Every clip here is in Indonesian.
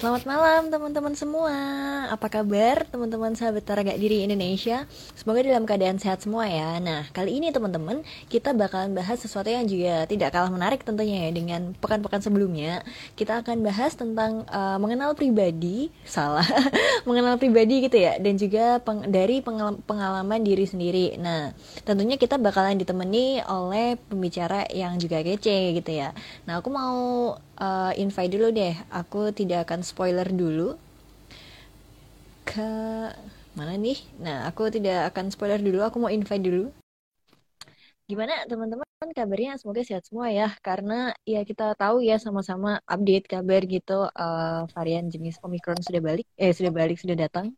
Selamat malam teman-teman semua. Apa kabar teman-teman sahabat Taraga Diri Indonesia? Semoga dalam keadaan sehat semua ya. Nah, kali ini teman-teman kita bakalan bahas sesuatu yang juga tidak kalah menarik tentunya ya dengan pekan-pekan sebelumnya. Kita akan bahas tentang uh, mengenal pribadi, salah, mengenal pribadi gitu ya dan juga peng dari pengalaman, pengalaman diri sendiri. Nah, tentunya kita bakalan ditemani oleh pembicara yang juga kece gitu ya. Nah, aku mau uh, invite dulu deh. Aku tidak akan spoiler dulu. Ke mana nih? Nah, aku tidak akan spoiler dulu. Aku mau invite dulu. Gimana teman-teman kabarnya? Semoga sehat semua ya. Karena ya kita tahu ya sama-sama update kabar gitu uh, varian jenis Omicron sudah balik. Eh sudah balik sudah datang.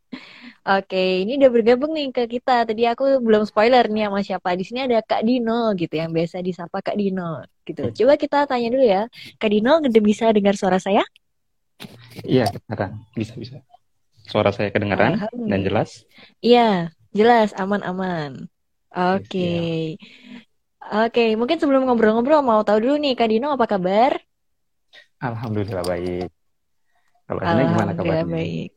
Oke, ini udah bergabung nih ke kita. Tadi aku belum spoiler nih sama siapa. Di sini ada Kak Dino gitu yang biasa disapa Kak Dino gitu. Coba kita tanya dulu ya. Kak Dino udah bisa dengar suara saya? Iya, kedengaran. Bisa bisa. Suara saya kedengaran dan jelas? Iya, jelas aman-aman. Oke. Okay. Oke, mungkin sebelum ngobrol-ngobrol mau tahu dulu nih Kak Dino apa kabar? Alhamdulillah baik. Kalau gimana kabarnya? baik.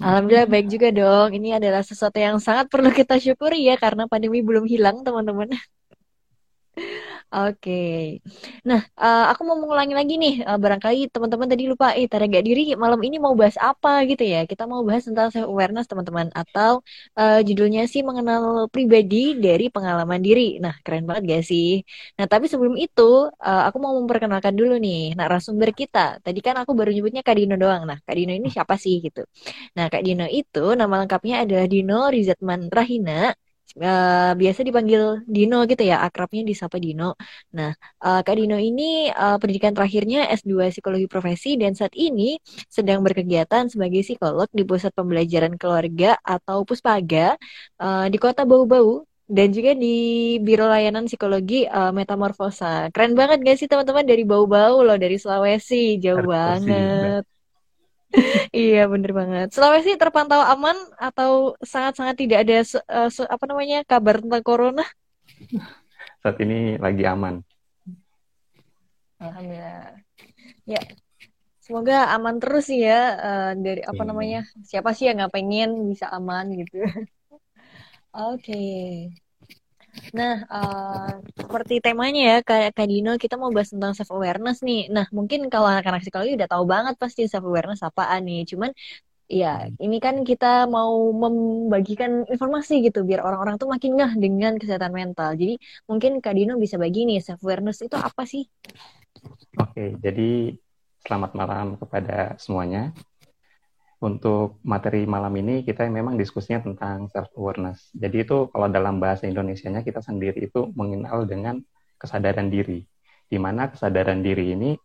Alhamdulillah baik juga dong. Ini adalah sesuatu yang sangat perlu kita syukuri ya karena pandemi belum hilang teman-teman. Oke, nah uh, aku mau mengulangi lagi nih, uh, barangkali teman-teman tadi lupa, eh gak diri malam ini mau bahas apa gitu ya? Kita mau bahas tentang self awareness teman-teman, atau uh, judulnya sih mengenal pribadi dari pengalaman diri. Nah keren banget gak sih? Nah tapi sebelum itu, uh, aku mau memperkenalkan dulu nih narasumber kita. Tadi kan aku baru nyebutnya Kak Dino doang. Nah Kak Dino ini siapa sih gitu? Nah Kak Dino itu nama lengkapnya adalah Dino Rizatman Rahina uh, biasa dipanggil Dino gitu ya, akrabnya disapa Dino. Nah, uh, Kak Dino ini uh, pendidikan terakhirnya S2 Psikologi Profesi dan saat ini sedang berkegiatan sebagai psikolog di Pusat Pembelajaran Keluarga atau Puspaga uh, di Kota Bau-Bau dan juga di Biro Layanan Psikologi uh, Metamorfosa. Keren banget gak sih teman-teman dari Bau-Bau loh, dari Sulawesi, jauh banget iya bener banget. Sulawesi terpantau aman atau sangat-sangat tidak ada uh, apa namanya kabar tentang corona? Saat ini lagi aman. Alhamdulillah. Ya, semoga aman terus sih ya uh, dari apa hmm. namanya siapa sih yang nggak pengen bisa aman gitu. Oke. Okay. Nah, uh, seperti temanya ya, Kak, Kak Dino, kita mau bahas tentang self awareness nih. Nah, mungkin kalau anak-anak psikologi udah tahu banget pasti self awareness apaan nih. Cuman ya, ini kan kita mau membagikan informasi gitu biar orang-orang tuh makin ngeh dengan kesehatan mental. Jadi, mungkin Kak Dino bisa bagi nih self awareness itu apa sih? Oke, jadi selamat malam kepada semuanya untuk materi malam ini kita memang diskusinya tentang self awareness. Jadi itu kalau dalam bahasa Indonesianya kita sendiri itu mengenal dengan kesadaran diri. Di mana kesadaran diri ini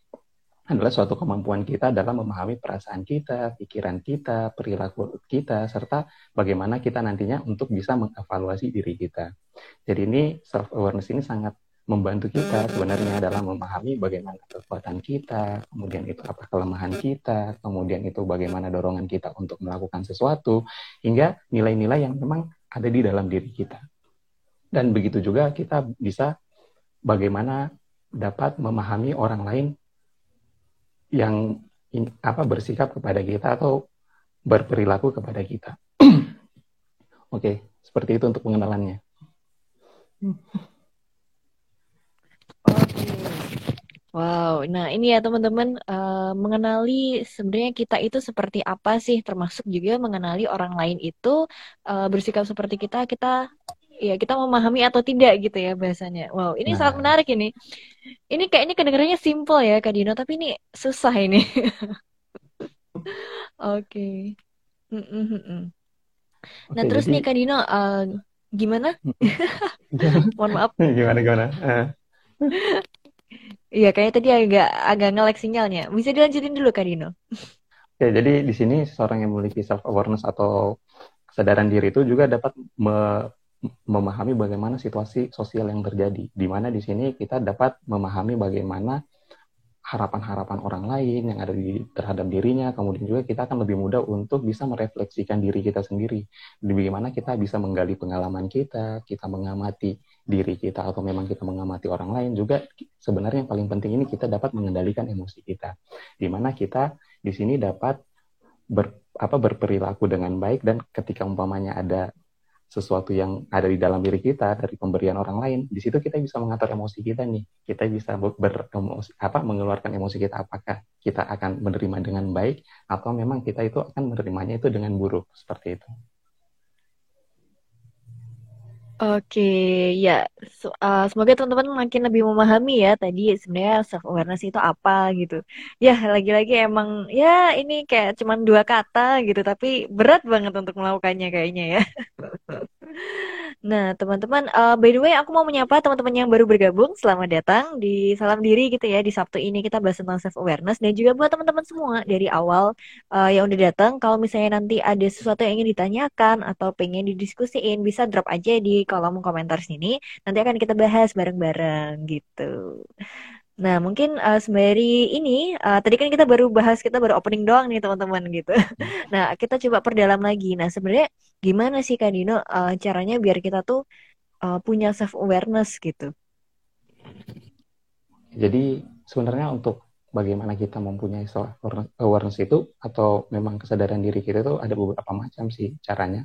adalah suatu kemampuan kita dalam memahami perasaan kita, pikiran kita, perilaku kita, serta bagaimana kita nantinya untuk bisa mengevaluasi diri kita. Jadi ini self awareness ini sangat membantu kita sebenarnya dalam memahami bagaimana kekuatan kita, kemudian itu apa kelemahan kita, kemudian itu bagaimana dorongan kita untuk melakukan sesuatu, hingga nilai-nilai yang memang ada di dalam diri kita. Dan begitu juga kita bisa bagaimana dapat memahami orang lain yang apa bersikap kepada kita atau berperilaku kepada kita. Oke, seperti itu untuk pengenalannya. Wow, nah ini ya teman-teman uh, mengenali sebenarnya kita itu seperti apa sih, termasuk juga mengenali orang lain itu uh, bersikap seperti kita, kita ya kita memahami atau tidak gitu ya bahasanya. Wow, ini nah. sangat menarik ini. Ini kayaknya kedengarannya simple ya Kak Dino, tapi ini susah ini. Oke. Okay. Nah okay, terus jadi... nih Kak Dino, uh, gimana? Mohon maaf. Gimana gimana? Uh. Iya, kayaknya tadi agak agak ngelek sinyalnya. Bisa dilanjutin dulu, Kak Dino. Oke, jadi di sini seorang yang memiliki self awareness atau kesadaran diri itu juga dapat me memahami bagaimana situasi sosial yang terjadi. Di mana di sini kita dapat memahami bagaimana harapan-harapan orang lain yang ada di terhadap dirinya, kemudian juga kita akan lebih mudah untuk bisa merefleksikan diri kita sendiri. Di bagaimana kita bisa menggali pengalaman kita, kita mengamati diri kita atau memang kita mengamati orang lain juga sebenarnya yang paling penting ini kita dapat mengendalikan emosi kita. Di mana kita di sini dapat ber, apa berperilaku dengan baik dan ketika umpamanya ada sesuatu yang ada di dalam diri kita dari pemberian orang lain, di situ kita bisa mengatur emosi kita nih. Kita bisa ber, apa mengeluarkan emosi kita apakah kita akan menerima dengan baik atau memang kita itu akan menerimanya itu dengan buruk seperti itu. Oke, ya. So, uh, semoga teman-teman makin lebih memahami ya tadi sebenarnya self awareness itu apa gitu. Ya, lagi-lagi emang ya ini kayak cuma dua kata gitu, tapi berat banget untuk melakukannya kayaknya ya. Nah, teman-teman, uh, by the way, aku mau menyapa teman-teman yang baru bergabung. Selamat datang di Salam Diri gitu ya. Di Sabtu ini kita bahas tentang self awareness dan juga buat teman-teman semua dari awal uh, yang udah datang. Kalau misalnya nanti ada sesuatu yang ingin ditanyakan atau pengen didiskusiin, bisa drop aja di kolom komentar sini. Nanti akan kita bahas bareng-bareng gitu. Nah, mungkin uh, sembari ini, uh, tadi kan kita baru bahas, kita baru opening doang nih teman-teman gitu. nah, kita coba perdalam lagi. Nah, sebenarnya gimana sih Kak Dino uh, caranya biar kita tuh uh, punya self awareness gitu? Jadi sebenarnya untuk bagaimana kita mempunyai self awareness itu atau memang kesadaran diri kita itu ada beberapa macam sih caranya.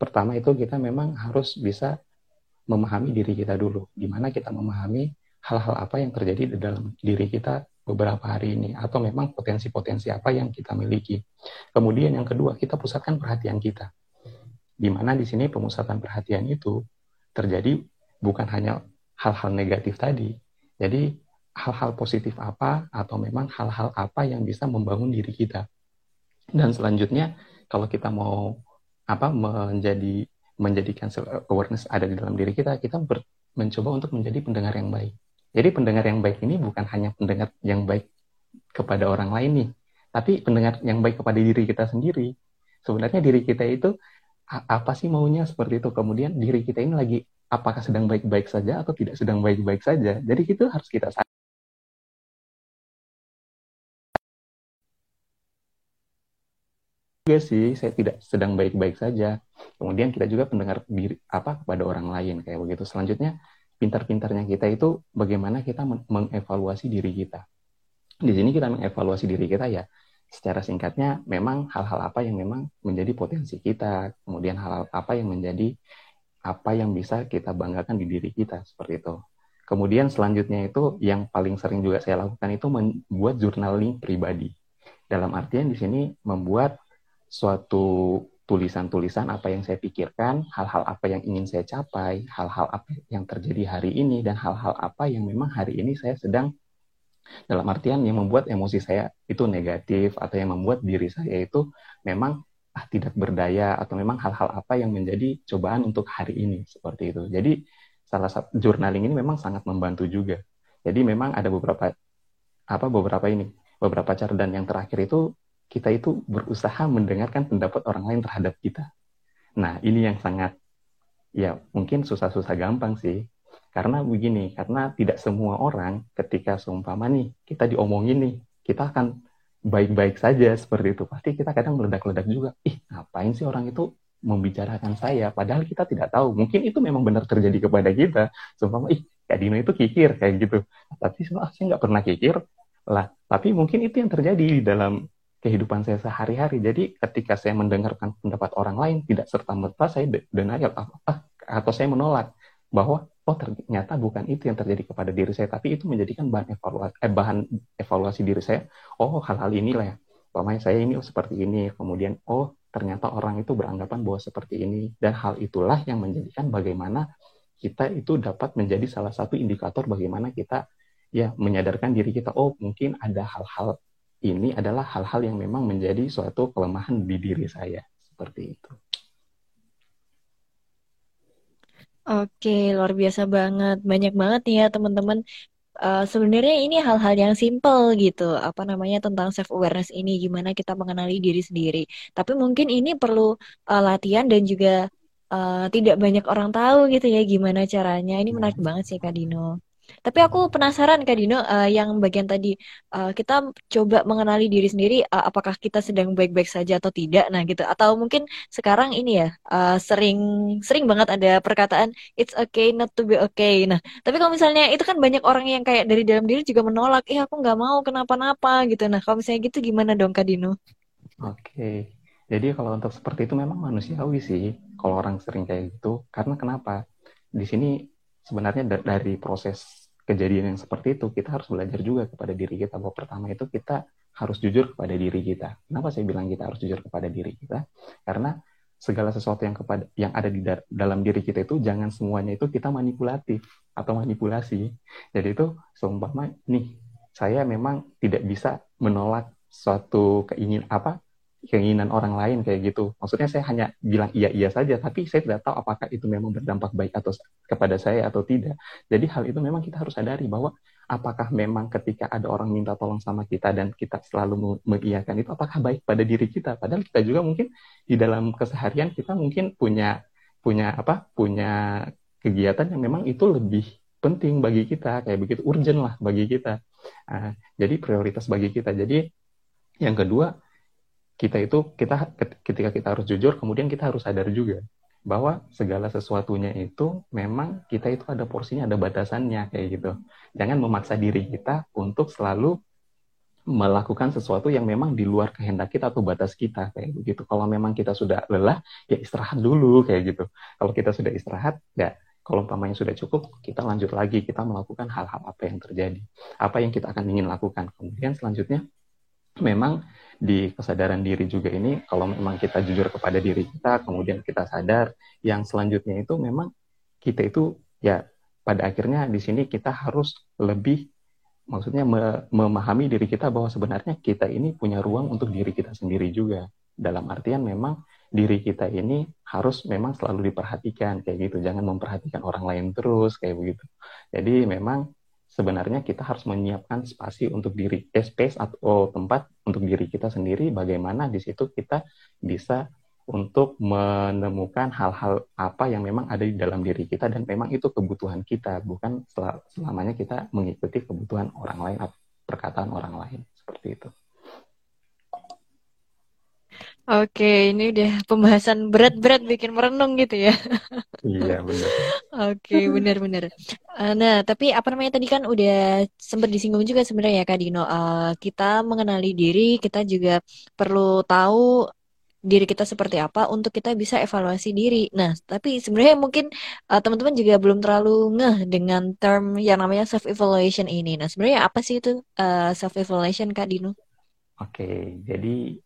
Pertama itu kita memang harus bisa memahami diri kita dulu. Gimana kita memahami hal-hal apa yang terjadi di dalam diri kita beberapa hari ini atau memang potensi-potensi apa yang kita miliki. Kemudian yang kedua, kita pusatkan perhatian kita. Di mana di sini pemusatan perhatian itu terjadi bukan hanya hal-hal negatif tadi. Jadi hal-hal positif apa atau memang hal-hal apa yang bisa membangun diri kita. Dan selanjutnya kalau kita mau apa menjadi menjadikan awareness ada di dalam diri kita, kita ber, mencoba untuk menjadi pendengar yang baik. Jadi pendengar yang baik ini bukan hanya pendengar yang baik kepada orang lain nih, tapi pendengar yang baik kepada diri kita sendiri. Sebenarnya diri kita itu apa sih maunya seperti itu. Kemudian diri kita ini lagi apakah sedang baik-baik saja atau tidak sedang baik-baik saja. Jadi itu harus kita sadar. juga sih saya tidak sedang baik-baik saja. Kemudian kita juga pendengar diri apa kepada orang lain kayak begitu. Selanjutnya pintar-pintarnya kita itu bagaimana kita mengevaluasi diri kita. Di sini kita mengevaluasi diri kita ya secara singkatnya memang hal-hal apa yang memang menjadi potensi kita, kemudian hal-hal apa yang menjadi apa yang bisa kita banggakan di diri kita seperti itu. Kemudian selanjutnya itu yang paling sering juga saya lakukan itu membuat journaling pribadi. Dalam artian di sini membuat suatu tulisan-tulisan apa yang saya pikirkan, hal-hal apa yang ingin saya capai, hal-hal apa yang terjadi hari ini, dan hal-hal apa yang memang hari ini saya sedang dalam artian yang membuat emosi saya itu negatif atau yang membuat diri saya itu memang ah, tidak berdaya atau memang hal-hal apa yang menjadi cobaan untuk hari ini seperti itu. Jadi salah satu journaling ini memang sangat membantu juga. Jadi memang ada beberapa apa beberapa ini beberapa cara dan yang terakhir itu kita itu berusaha mendengarkan pendapat orang lain terhadap kita. Nah, ini yang sangat ya mungkin susah-susah gampang sih. Karena begini, karena tidak semua orang ketika seumpama nih kita diomongin nih, kita akan baik-baik saja seperti itu. Pasti kita kadang meledak-ledak juga. Ih, ngapain sih orang itu membicarakan saya? Padahal kita tidak tahu. Mungkin itu memang benar terjadi kepada kita. Seumpama, ih, Kak Dino itu kikir kayak gitu. Tapi saya nggak pernah kikir lah. Tapi mungkin itu yang terjadi di dalam kehidupan saya sehari-hari. Jadi ketika saya mendengarkan pendapat orang lain, tidak serta-merta saya denial ah, atau saya menolak bahwa oh ternyata bukan itu yang terjadi kepada diri saya, tapi itu menjadikan bahan evaluasi, eh, bahan evaluasi diri saya. Oh hal-hal inilah ya, pokoknya saya ini oh, seperti ini, kemudian oh ternyata orang itu beranggapan bahwa seperti ini, dan hal itulah yang menjadikan bagaimana kita itu dapat menjadi salah satu indikator bagaimana kita ya menyadarkan diri kita oh mungkin ada hal-hal ini adalah hal-hal yang memang menjadi suatu kelemahan di diri saya seperti itu. Oke, luar biasa banget. Banyak banget nih ya teman-teman. Uh, sebenarnya ini hal-hal yang simple gitu. Apa namanya tentang self awareness ini gimana kita mengenali diri sendiri. Tapi mungkin ini perlu uh, latihan dan juga uh, tidak banyak orang tahu gitu ya gimana caranya. Ini menarik hmm. banget sih Kak Dino. Tapi aku penasaran Kak Dino, uh, yang bagian tadi uh, kita coba mengenali diri sendiri, uh, apakah kita sedang baik-baik saja atau tidak, nah gitu. Atau mungkin sekarang ini ya uh, sering sering banget ada perkataan it's okay not to be okay. Nah, tapi kalau misalnya itu kan banyak orang yang kayak dari dalam diri juga menolak, eh aku nggak mau kenapa-napa gitu. Nah, kalau misalnya gitu gimana dong Kak Dino? Oke. Jadi kalau untuk seperti itu memang manusiawi sih kalau orang sering kayak gitu. Karena kenapa? Di sini sebenarnya dari proses kejadian yang seperti itu kita harus belajar juga kepada diri kita bahwa pertama itu kita harus jujur kepada diri kita. Kenapa saya bilang kita harus jujur kepada diri kita? Karena segala sesuatu yang kepada yang ada di da dalam diri kita itu jangan semuanya itu kita manipulatif atau manipulasi. Jadi itu seumpama nih saya memang tidak bisa menolak suatu keingin apa keinginan orang lain kayak gitu. Maksudnya saya hanya bilang iya iya saja, tapi saya tidak tahu apakah itu memang berdampak baik atau kepada saya atau tidak. Jadi hal itu memang kita harus sadari bahwa apakah memang ketika ada orang minta tolong sama kita dan kita selalu mengiyakan itu apakah baik pada diri kita. Padahal kita juga mungkin di dalam keseharian kita mungkin punya punya apa? punya kegiatan yang memang itu lebih penting bagi kita kayak begitu urgent lah bagi kita. Nah, jadi prioritas bagi kita. Jadi yang kedua kita itu kita ketika kita harus jujur kemudian kita harus sadar juga bahwa segala sesuatunya itu memang kita itu ada porsinya ada batasannya kayak gitu. Jangan memaksa diri kita untuk selalu melakukan sesuatu yang memang di luar kehendak kita atau batas kita kayak begitu. Kalau memang kita sudah lelah ya istirahat dulu kayak gitu. Kalau kita sudah istirahat ya kalau umpamanya sudah cukup kita lanjut lagi kita melakukan hal-hal apa yang terjadi apa yang kita akan ingin lakukan. Kemudian selanjutnya memang di kesadaran diri juga ini kalau memang kita jujur kepada diri kita kemudian kita sadar yang selanjutnya itu memang kita itu ya pada akhirnya di sini kita harus lebih maksudnya memahami diri kita bahwa sebenarnya kita ini punya ruang untuk diri kita sendiri juga. Dalam artian memang diri kita ini harus memang selalu diperhatikan kayak gitu. Jangan memperhatikan orang lain terus kayak begitu. Jadi memang sebenarnya kita harus menyiapkan spasi untuk diri, eh, space atau tempat untuk diri kita sendiri. Bagaimana di situ kita bisa untuk menemukan hal-hal apa yang memang ada di dalam diri kita dan memang itu kebutuhan kita, bukan selamanya kita mengikuti kebutuhan orang lain atau perkataan orang lain seperti itu. Oke, ini udah pembahasan berat-berat bikin merenung gitu ya. Iya, benar. Oke, benar-benar. Eh, nah, tapi apa namanya tadi kan udah sempat disinggung juga sebenarnya ya Kak Dino. Uh, kita mengenali diri, kita juga perlu tahu diri kita seperti apa untuk kita bisa evaluasi diri. Nah, tapi sebenarnya mungkin uh, teman-teman juga belum terlalu ngeh dengan term yang namanya self evaluation ini. Nah, sebenarnya apa sih itu uh, self evaluation Kak Dino? Oke, jadi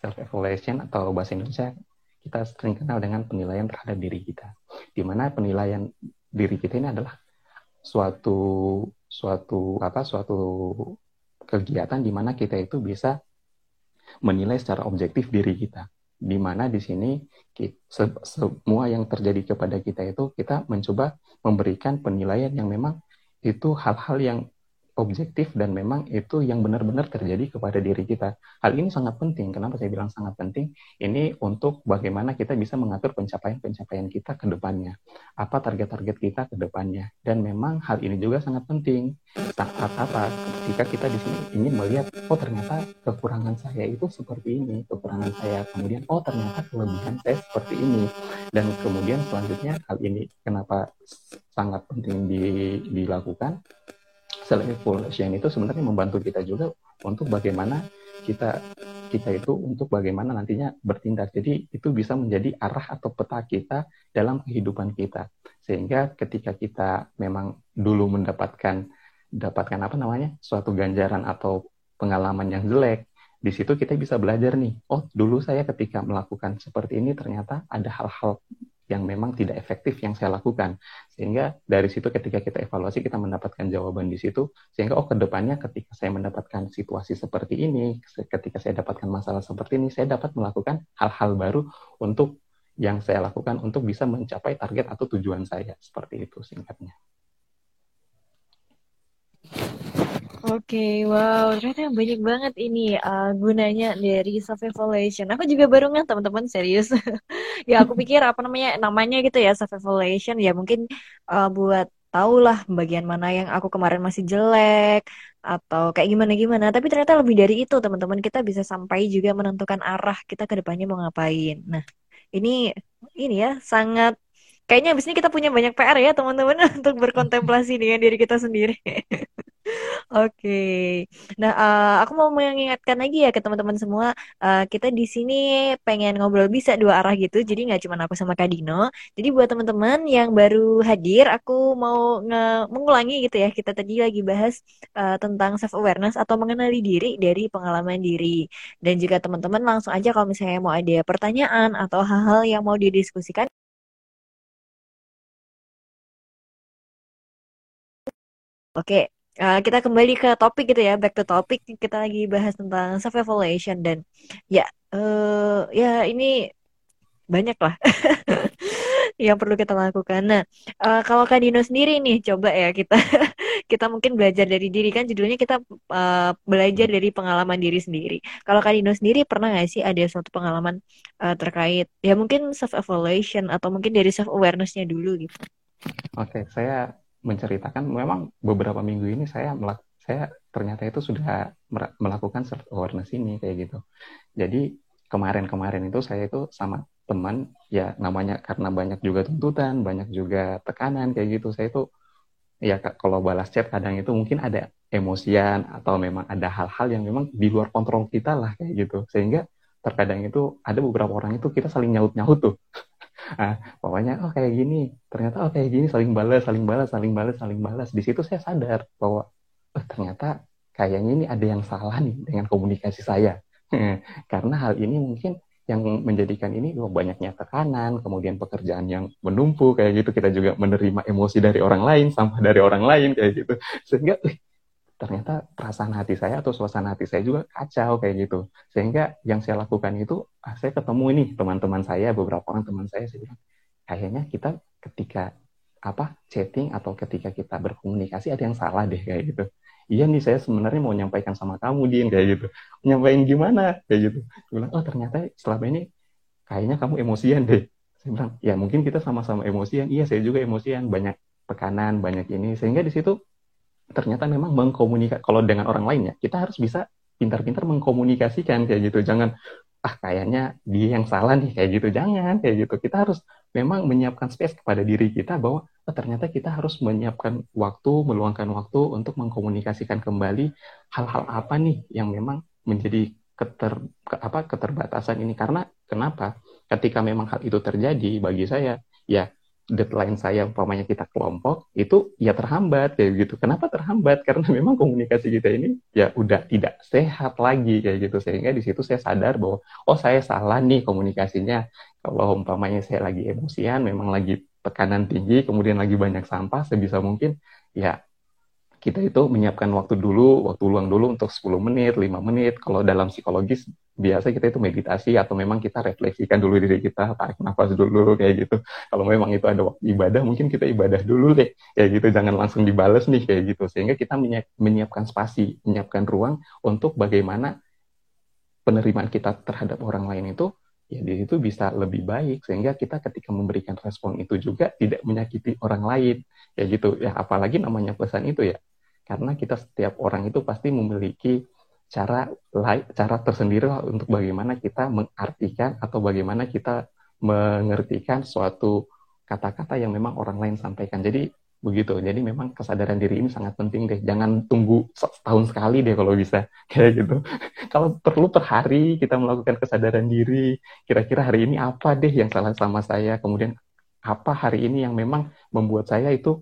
self evaluation atau bahasa Indonesia kita sering kenal dengan penilaian terhadap diri kita. Di mana penilaian diri kita ini adalah suatu suatu apa suatu kegiatan di mana kita itu bisa menilai secara objektif diri kita. Di mana di sini se semua yang terjadi kepada kita itu kita mencoba memberikan penilaian yang memang itu hal-hal yang objektif dan memang itu yang benar-benar terjadi kepada diri kita. Hal ini sangat penting. Kenapa saya bilang sangat penting? Ini untuk bagaimana kita bisa mengatur pencapaian-pencapaian kita ke depannya. Apa target-target kita ke depannya. Dan memang hal ini juga sangat penting. Saat apa? Ketika kita di sini ingin melihat, oh ternyata kekurangan saya itu seperti ini. Kekurangan saya. Kemudian, oh ternyata kelebihan saya seperti ini. Dan kemudian selanjutnya hal ini kenapa sangat penting di, dilakukan self evaluation itu sebenarnya membantu kita juga untuk bagaimana kita kita itu untuk bagaimana nantinya bertindak. Jadi itu bisa menjadi arah atau peta kita dalam kehidupan kita. Sehingga ketika kita memang dulu mendapatkan dapatkan apa namanya suatu ganjaran atau pengalaman yang jelek, di situ kita bisa belajar nih. Oh, dulu saya ketika melakukan seperti ini ternyata ada hal-hal yang memang tidak efektif yang saya lakukan. Sehingga dari situ ketika kita evaluasi kita mendapatkan jawaban di situ sehingga oh ke depannya ketika saya mendapatkan situasi seperti ini, ketika saya dapatkan masalah seperti ini, saya dapat melakukan hal-hal baru untuk yang saya lakukan untuk bisa mencapai target atau tujuan saya. Seperti itu singkatnya. Oke, okay, wow, ternyata banyak banget ini uh, gunanya dari self evaluation. Aku juga baru nggak teman-teman serius. ya aku pikir apa namanya namanya gitu ya self evaluation ya mungkin uh, buat tahu lah bagian mana yang aku kemarin masih jelek atau kayak gimana gimana. Tapi ternyata lebih dari itu teman-teman kita bisa sampai juga menentukan arah kita ke depannya mau ngapain. Nah, ini ini ya sangat kayaknya abis ini kita punya banyak PR ya teman-teman untuk berkontemplasi dengan diri kita sendiri. Oke, nah uh, aku mau mengingatkan lagi ya ke teman-teman semua, uh, kita di sini pengen ngobrol bisa dua arah gitu, jadi nggak cuma aku sama Kak Dino. Jadi buat teman-teman yang baru hadir, aku mau mengulangi gitu ya, kita tadi lagi bahas uh, tentang self awareness atau mengenali diri dari pengalaman diri. Dan juga teman-teman langsung aja kalau misalnya mau ada pertanyaan atau hal-hal yang mau didiskusikan Oke, uh, kita kembali ke topik gitu ya, back to topik. Kita lagi bahas tentang self evaluation dan ya, uh, ya ini banyak lah yang perlu kita lakukan. Nah, uh, kalau Kak Dino sendiri nih, coba ya kita kita mungkin belajar dari diri kan judulnya kita uh, belajar dari pengalaman diri sendiri. Kalau Kak Dino sendiri pernah nggak sih ada suatu pengalaman uh, terkait ya mungkin self evaluation atau mungkin dari self awarenessnya dulu gitu? Oke, saya menceritakan memang beberapa minggu ini saya melak saya ternyata itu sudah melakukan self awareness ini kayak gitu. Jadi kemarin-kemarin itu saya itu sama teman ya namanya karena banyak juga tuntutan, banyak juga tekanan kayak gitu. Saya itu ya kalau balas chat kadang itu mungkin ada emosian atau memang ada hal-hal yang memang di luar kontrol kita lah kayak gitu. Sehingga terkadang itu ada beberapa orang itu kita saling nyaut-nyaut tuh nah, pokoknya oh kayak gini. Ternyata oh kayak gini saling balas saling balas saling balas saling balas. Di situ saya sadar bahwa oh, ternyata kayaknya ini ada yang salah nih dengan komunikasi saya. Karena hal ini mungkin yang menjadikan ini oh, banyaknya tekanan, kemudian pekerjaan yang menumpuk kayak gitu, kita juga menerima emosi dari orang lain, sampah dari orang lain kayak gitu, sehingga ternyata perasaan hati saya atau suasana hati saya juga kacau kayak gitu. Sehingga yang saya lakukan itu, ah, saya ketemu ini teman-teman saya, beberapa orang teman saya, saya bilang, kayaknya kita ketika apa chatting atau ketika kita berkomunikasi ada yang salah deh kayak gitu. Iya nih saya sebenarnya mau nyampaikan sama kamu Din kayak gitu. Nyampaikan gimana kayak gitu. Saya bilang, oh ternyata selama ini kayaknya kamu emosian deh. Saya bilang, ya mungkin kita sama-sama emosian. Iya saya juga emosian. Banyak tekanan, banyak ini. Sehingga di situ ternyata memang mengkomunikasi kalau dengan orang lain ya kita harus bisa pintar-pintar mengkomunikasikan kayak gitu. Jangan ah kayaknya dia yang salah nih kayak gitu. Jangan kayak gitu. Kita harus memang menyiapkan space kepada diri kita bahwa oh, ternyata kita harus menyiapkan waktu meluangkan waktu untuk mengkomunikasikan kembali hal-hal apa nih yang memang menjadi keter ke, apa keterbatasan ini. Karena kenapa? Ketika memang hal itu terjadi bagi saya ya deadline saya umpamanya kita kelompok itu ya terhambat kayak gitu. Kenapa terhambat? Karena memang komunikasi kita ini ya udah tidak sehat lagi kayak gitu. Sehingga di situ saya sadar bahwa oh saya salah nih komunikasinya. Kalau umpamanya saya lagi emosian, memang lagi tekanan tinggi, kemudian lagi banyak sampah, sebisa mungkin ya kita itu menyiapkan waktu dulu, waktu luang dulu untuk 10 menit, 5 menit. Kalau dalam psikologis, biasa kita itu meditasi atau memang kita refleksikan dulu diri kita, tarik nafas dulu, kayak gitu. Kalau memang itu ada waktu ibadah, mungkin kita ibadah dulu deh, kayak gitu. Jangan langsung dibales nih, kayak gitu. Sehingga kita menyiapkan spasi, menyiapkan ruang untuk bagaimana penerimaan kita terhadap orang lain itu ya di situ bisa lebih baik sehingga kita ketika memberikan respon itu juga tidak menyakiti orang lain ya gitu ya apalagi namanya pesan itu ya karena kita setiap orang itu pasti memiliki cara cara tersendiri untuk bagaimana kita mengartikan atau bagaimana kita mengertikan suatu kata-kata yang memang orang lain sampaikan. Jadi begitu. Jadi memang kesadaran diri ini sangat penting deh. Jangan tunggu setahun sekali deh kalau bisa kayak gitu. kalau perlu per hari kita melakukan kesadaran diri. Kira-kira hari ini apa deh yang salah sama saya? Kemudian apa hari ini yang memang membuat saya itu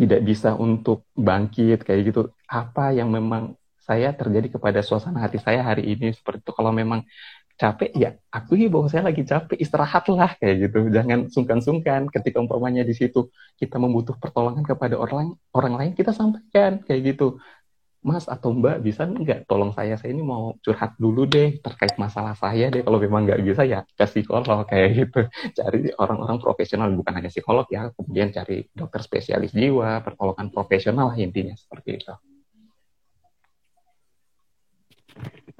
tidak bisa untuk bangkit kayak gitu. Apa yang memang saya terjadi kepada suasana hati saya hari ini seperti itu. Kalau memang capek ya akui bahwa saya lagi capek istirahatlah kayak gitu jangan sungkan-sungkan ketika umpamanya di situ kita membutuh pertolongan kepada orang orang lain kita sampaikan kayak gitu Mas atau Mbak bisa nggak tolong saya saya ini mau curhat dulu deh terkait masalah saya deh kalau memang nggak bisa ya ke psikolog kayak gitu cari orang-orang profesional bukan hanya psikolog ya kemudian cari dokter spesialis jiwa pertolongan profesional lah intinya seperti itu.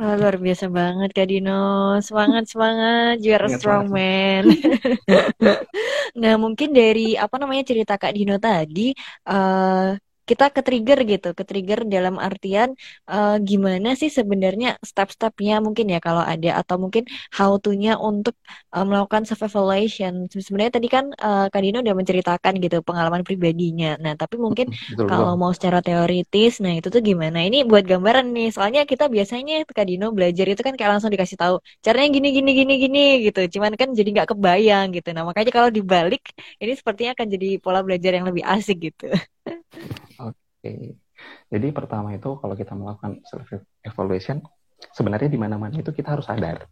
Oh, luar biasa banget Kak Dino. Semangat, semangat. You are a strong man. nah, mungkin dari apa namanya cerita Kak Dino tadi, uh, kita ke trigger gitu, ke trigger dalam artian uh, gimana sih sebenarnya step-stepnya mungkin ya kalau ada atau mungkin how to-nya untuk uh, melakukan self evaluation. Sebenarnya tadi kan uh, Kak Dino udah menceritakan gitu pengalaman pribadinya. Nah, tapi mungkin betul, kalau betul. mau secara teoritis, nah itu tuh gimana? Ini buat gambaran nih. Soalnya kita biasanya Kak Dino belajar itu kan kayak langsung dikasih tahu caranya gini gini gini gini gitu. Cuman kan jadi nggak kebayang gitu. Nah, makanya kalau dibalik ini sepertinya akan jadi pola belajar yang lebih asik gitu. Oke. Jadi pertama itu kalau kita melakukan self evaluation, sebenarnya di mana-mana itu kita harus sadar.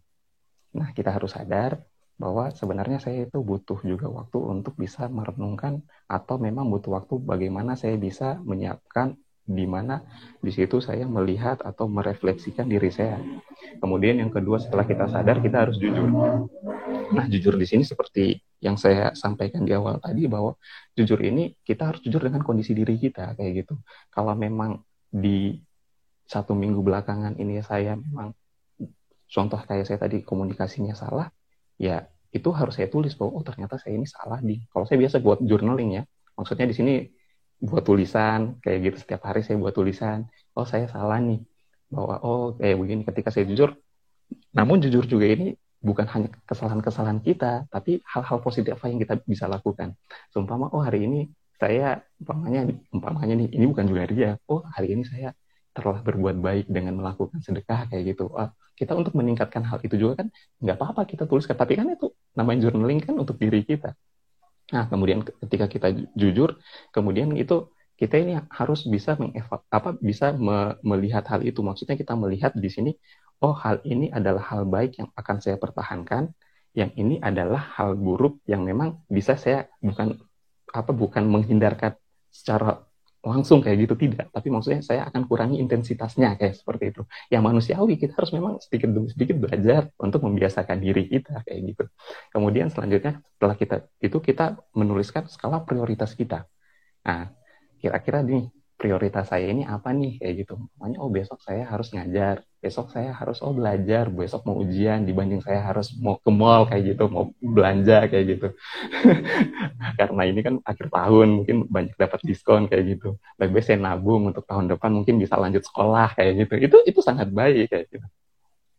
Nah, kita harus sadar bahwa sebenarnya saya itu butuh juga waktu untuk bisa merenungkan atau memang butuh waktu bagaimana saya bisa menyiapkan di mana di situ saya melihat atau merefleksikan diri saya. Kemudian yang kedua setelah kita sadar kita harus jujur. Nah, jujur di sini seperti yang saya sampaikan di awal tadi bahwa jujur ini kita harus jujur dengan kondisi diri kita kayak gitu. Kalau memang di satu minggu belakangan ini saya memang contoh kayak saya tadi komunikasinya salah, ya itu harus saya tulis bahwa oh ternyata saya ini salah di. Kalau saya biasa buat journaling ya, maksudnya di sini buat tulisan kayak gitu. Setiap hari saya buat tulisan. Oh saya salah nih. Bahwa oh kayak begini. Ketika saya jujur namun jujur juga ini bukan hanya kesalahan-kesalahan kita tapi hal-hal positif apa yang kita bisa lakukan. Seumpama oh hari ini saya umpamanya umpamanya nih ini bukan juga dia. Oh hari ini saya telah berbuat baik dengan melakukan sedekah kayak gitu. Oh, kita untuk meningkatkan hal itu juga kan nggak apa-apa kita tuliskan. Tapi kan itu namanya journaling kan untuk diri kita Nah, kemudian ketika kita jujur, kemudian itu kita ini harus bisa mengeva apa bisa me melihat hal itu. Maksudnya kita melihat di sini, oh hal ini adalah hal baik yang akan saya pertahankan, yang ini adalah hal buruk yang memang bisa saya bukan apa bukan menghindarkan secara langsung kayak gitu tidak. Tapi maksudnya saya akan kurangi intensitasnya kayak seperti itu. Yang manusiawi kita harus memang sedikit demi sedikit belajar untuk membiasakan diri kita kayak gitu. Kemudian selanjutnya setelah kita itu kita menuliskan skala prioritas kita. Nah kira-kira nih prioritas saya ini apa nih? Kayak gitu. Makanya oh besok saya harus ngajar. Besok saya harus oh belajar. Besok mau ujian dibanding saya harus mau ke mall kayak gitu mau belanja kayak gitu. Karena ini kan akhir tahun mungkin banyak dapat diskon kayak gitu. Lebih saya nabung untuk tahun depan mungkin bisa lanjut sekolah kayak gitu. Itu itu sangat baik kayak gitu.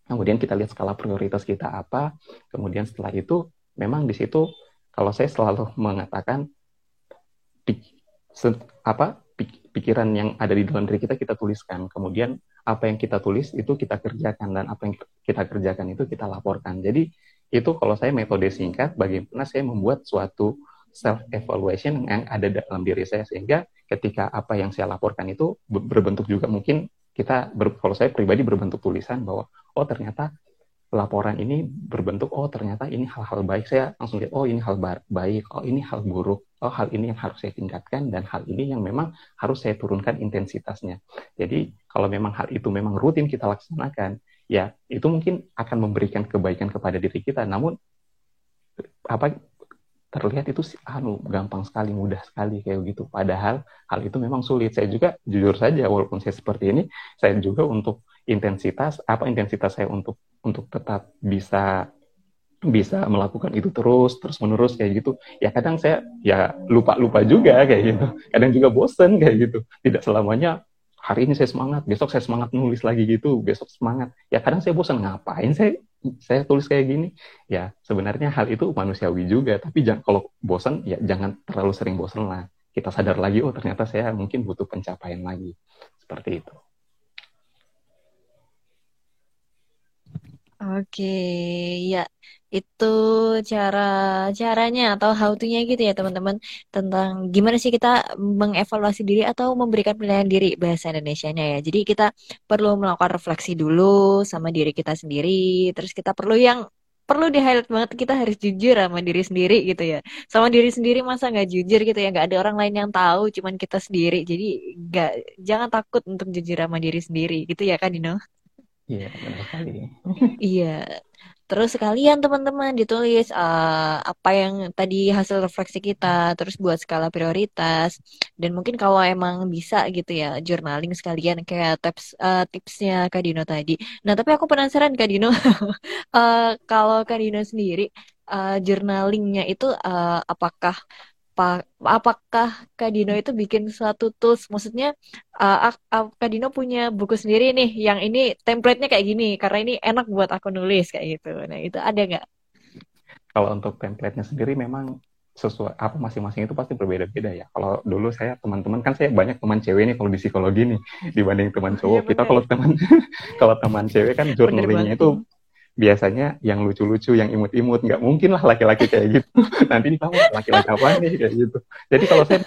Kemudian kita lihat skala prioritas kita apa. Kemudian setelah itu memang di situ kalau saya selalu mengatakan apa pikiran yang ada di dalam diri kita kita tuliskan. Kemudian apa yang kita tulis itu kita kerjakan dan apa yang kita kerjakan itu kita laporkan. Jadi itu kalau saya metode singkat bagaimana saya membuat suatu self evaluation yang ada dalam diri saya sehingga ketika apa yang saya laporkan itu berbentuk juga mungkin kita ber, kalau saya pribadi berbentuk tulisan bahwa oh ternyata laporan ini berbentuk oh ternyata ini hal-hal baik saya langsung lihat oh ini hal baik oh ini hal buruk oh hal ini yang harus saya tingkatkan dan hal ini yang memang harus saya turunkan intensitasnya. Jadi kalau memang hal itu memang rutin kita laksanakan ya itu mungkin akan memberikan kebaikan kepada diri kita. Namun apa terlihat itu anu gampang sekali mudah sekali kayak gitu. Padahal hal itu memang sulit. Saya juga jujur saja walaupun saya seperti ini saya juga untuk intensitas apa intensitas saya untuk untuk tetap bisa bisa melakukan itu terus terus menerus kayak gitu. Ya kadang saya ya lupa lupa juga kayak gitu. Kadang juga bosen kayak gitu. Tidak selamanya hari ini saya semangat besok saya semangat nulis lagi gitu. Besok semangat. Ya kadang saya bosan ngapain saya saya tulis kayak gini? Ya sebenarnya hal itu manusiawi juga. Tapi jangan kalau bosan ya jangan terlalu sering bosan lah. Kita sadar lagi oh ternyata saya mungkin butuh pencapaian lagi. Seperti itu. Oke, ya itu cara caranya atau how to-nya gitu ya teman-teman tentang gimana sih kita mengevaluasi diri atau memberikan penilaian diri bahasa Indonesia-nya ya. Jadi kita perlu melakukan refleksi dulu sama diri kita sendiri, terus kita perlu yang perlu di highlight banget kita harus jujur sama diri sendiri gitu ya sama diri sendiri masa nggak jujur gitu ya nggak ada orang lain yang tahu cuman kita sendiri jadi nggak jangan takut untuk jujur sama diri sendiri gitu ya kan Dino Iya, benar sekali. Iya. Terus sekalian teman-teman ditulis uh, apa yang tadi hasil refleksi kita, terus buat skala prioritas, dan mungkin kalau emang bisa gitu ya, journaling sekalian kayak tips uh, tipsnya Kak Dino tadi. Nah tapi aku penasaran Kak Dino, uh, kalau Kak Dino sendiri uh, journalingnya itu uh, apakah apa apakah Kak Dino itu bikin suatu tools? Maksudnya uh, Kak Dino punya buku sendiri nih yang ini template-nya kayak gini karena ini enak buat aku nulis kayak gitu. Nah itu ada nggak? Kalau untuk template-nya sendiri memang sesuai apa masing-masing itu pasti berbeda-beda ya. Kalau dulu saya teman-teman kan saya banyak teman cewek nih kalau di psikologi nih dibanding teman iya, cowok. Ya, Kita kalau teman kalau teman cewek kan journalingnya itu biasanya yang lucu-lucu, yang imut-imut, nggak mungkin lah laki-laki kayak gitu. Nanti kamu laki-laki apa nih kayak gitu. Jadi kalau saya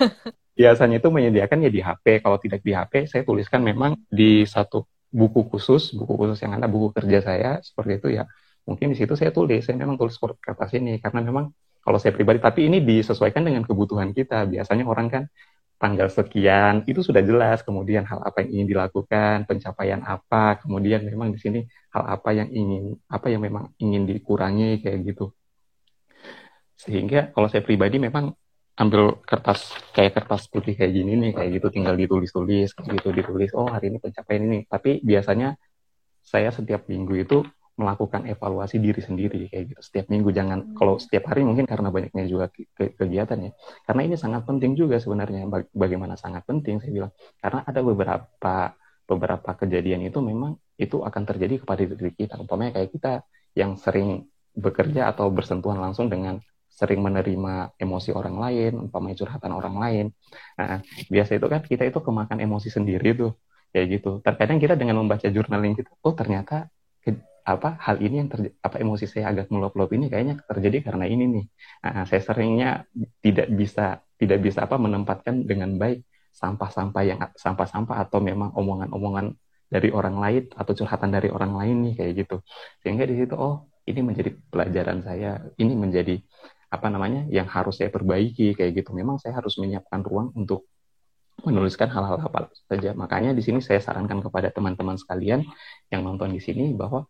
biasanya itu menyediakan ya di HP. Kalau tidak di HP, saya tuliskan memang di satu buku khusus, buku khusus yang ada buku kerja saya seperti itu ya. Mungkin di situ saya tulis, saya memang tulis kertas ini karena memang kalau saya pribadi, tapi ini disesuaikan dengan kebutuhan kita. Biasanya orang kan tanggal sekian itu sudah jelas, kemudian hal apa yang ingin dilakukan, pencapaian apa, kemudian memang di sini hal apa yang ingin apa yang memang ingin dikurangi kayak gitu. Sehingga kalau saya pribadi memang ambil kertas kayak kertas putih kayak gini nih kayak gitu tinggal ditulis-tulis gitu ditulis oh hari ini pencapaian ini tapi biasanya saya setiap minggu itu melakukan evaluasi diri sendiri kayak gitu. Setiap minggu jangan hmm. kalau setiap hari mungkin karena banyaknya juga ke kegiatan ya. Karena ini sangat penting juga sebenarnya bagaimana sangat penting saya bilang. Karena ada beberapa beberapa kejadian itu memang itu akan terjadi kepada diri kita. Umpamanya kayak kita yang sering bekerja atau bersentuhan langsung dengan sering menerima emosi orang lain umpamanya curhatan orang lain. Nah biasa itu kan kita itu kemakan emosi sendiri tuh kayak gitu. Terkadang kita dengan membaca journaling kita oh ternyata apa hal ini yang terjadi apa emosi saya agak meluap-luap ini kayaknya terjadi karena ini nih. Nah, saya seringnya tidak bisa tidak bisa apa menempatkan dengan baik sampah-sampah yang sampah-sampah atau memang omongan-omongan dari orang lain atau curhatan dari orang lain nih kayak gitu. Sehingga di situ oh ini menjadi pelajaran saya ini menjadi apa namanya yang harus saya perbaiki kayak gitu. Memang saya harus menyiapkan ruang untuk menuliskan hal-hal apa saja. Makanya di sini saya sarankan kepada teman-teman sekalian yang nonton di sini bahwa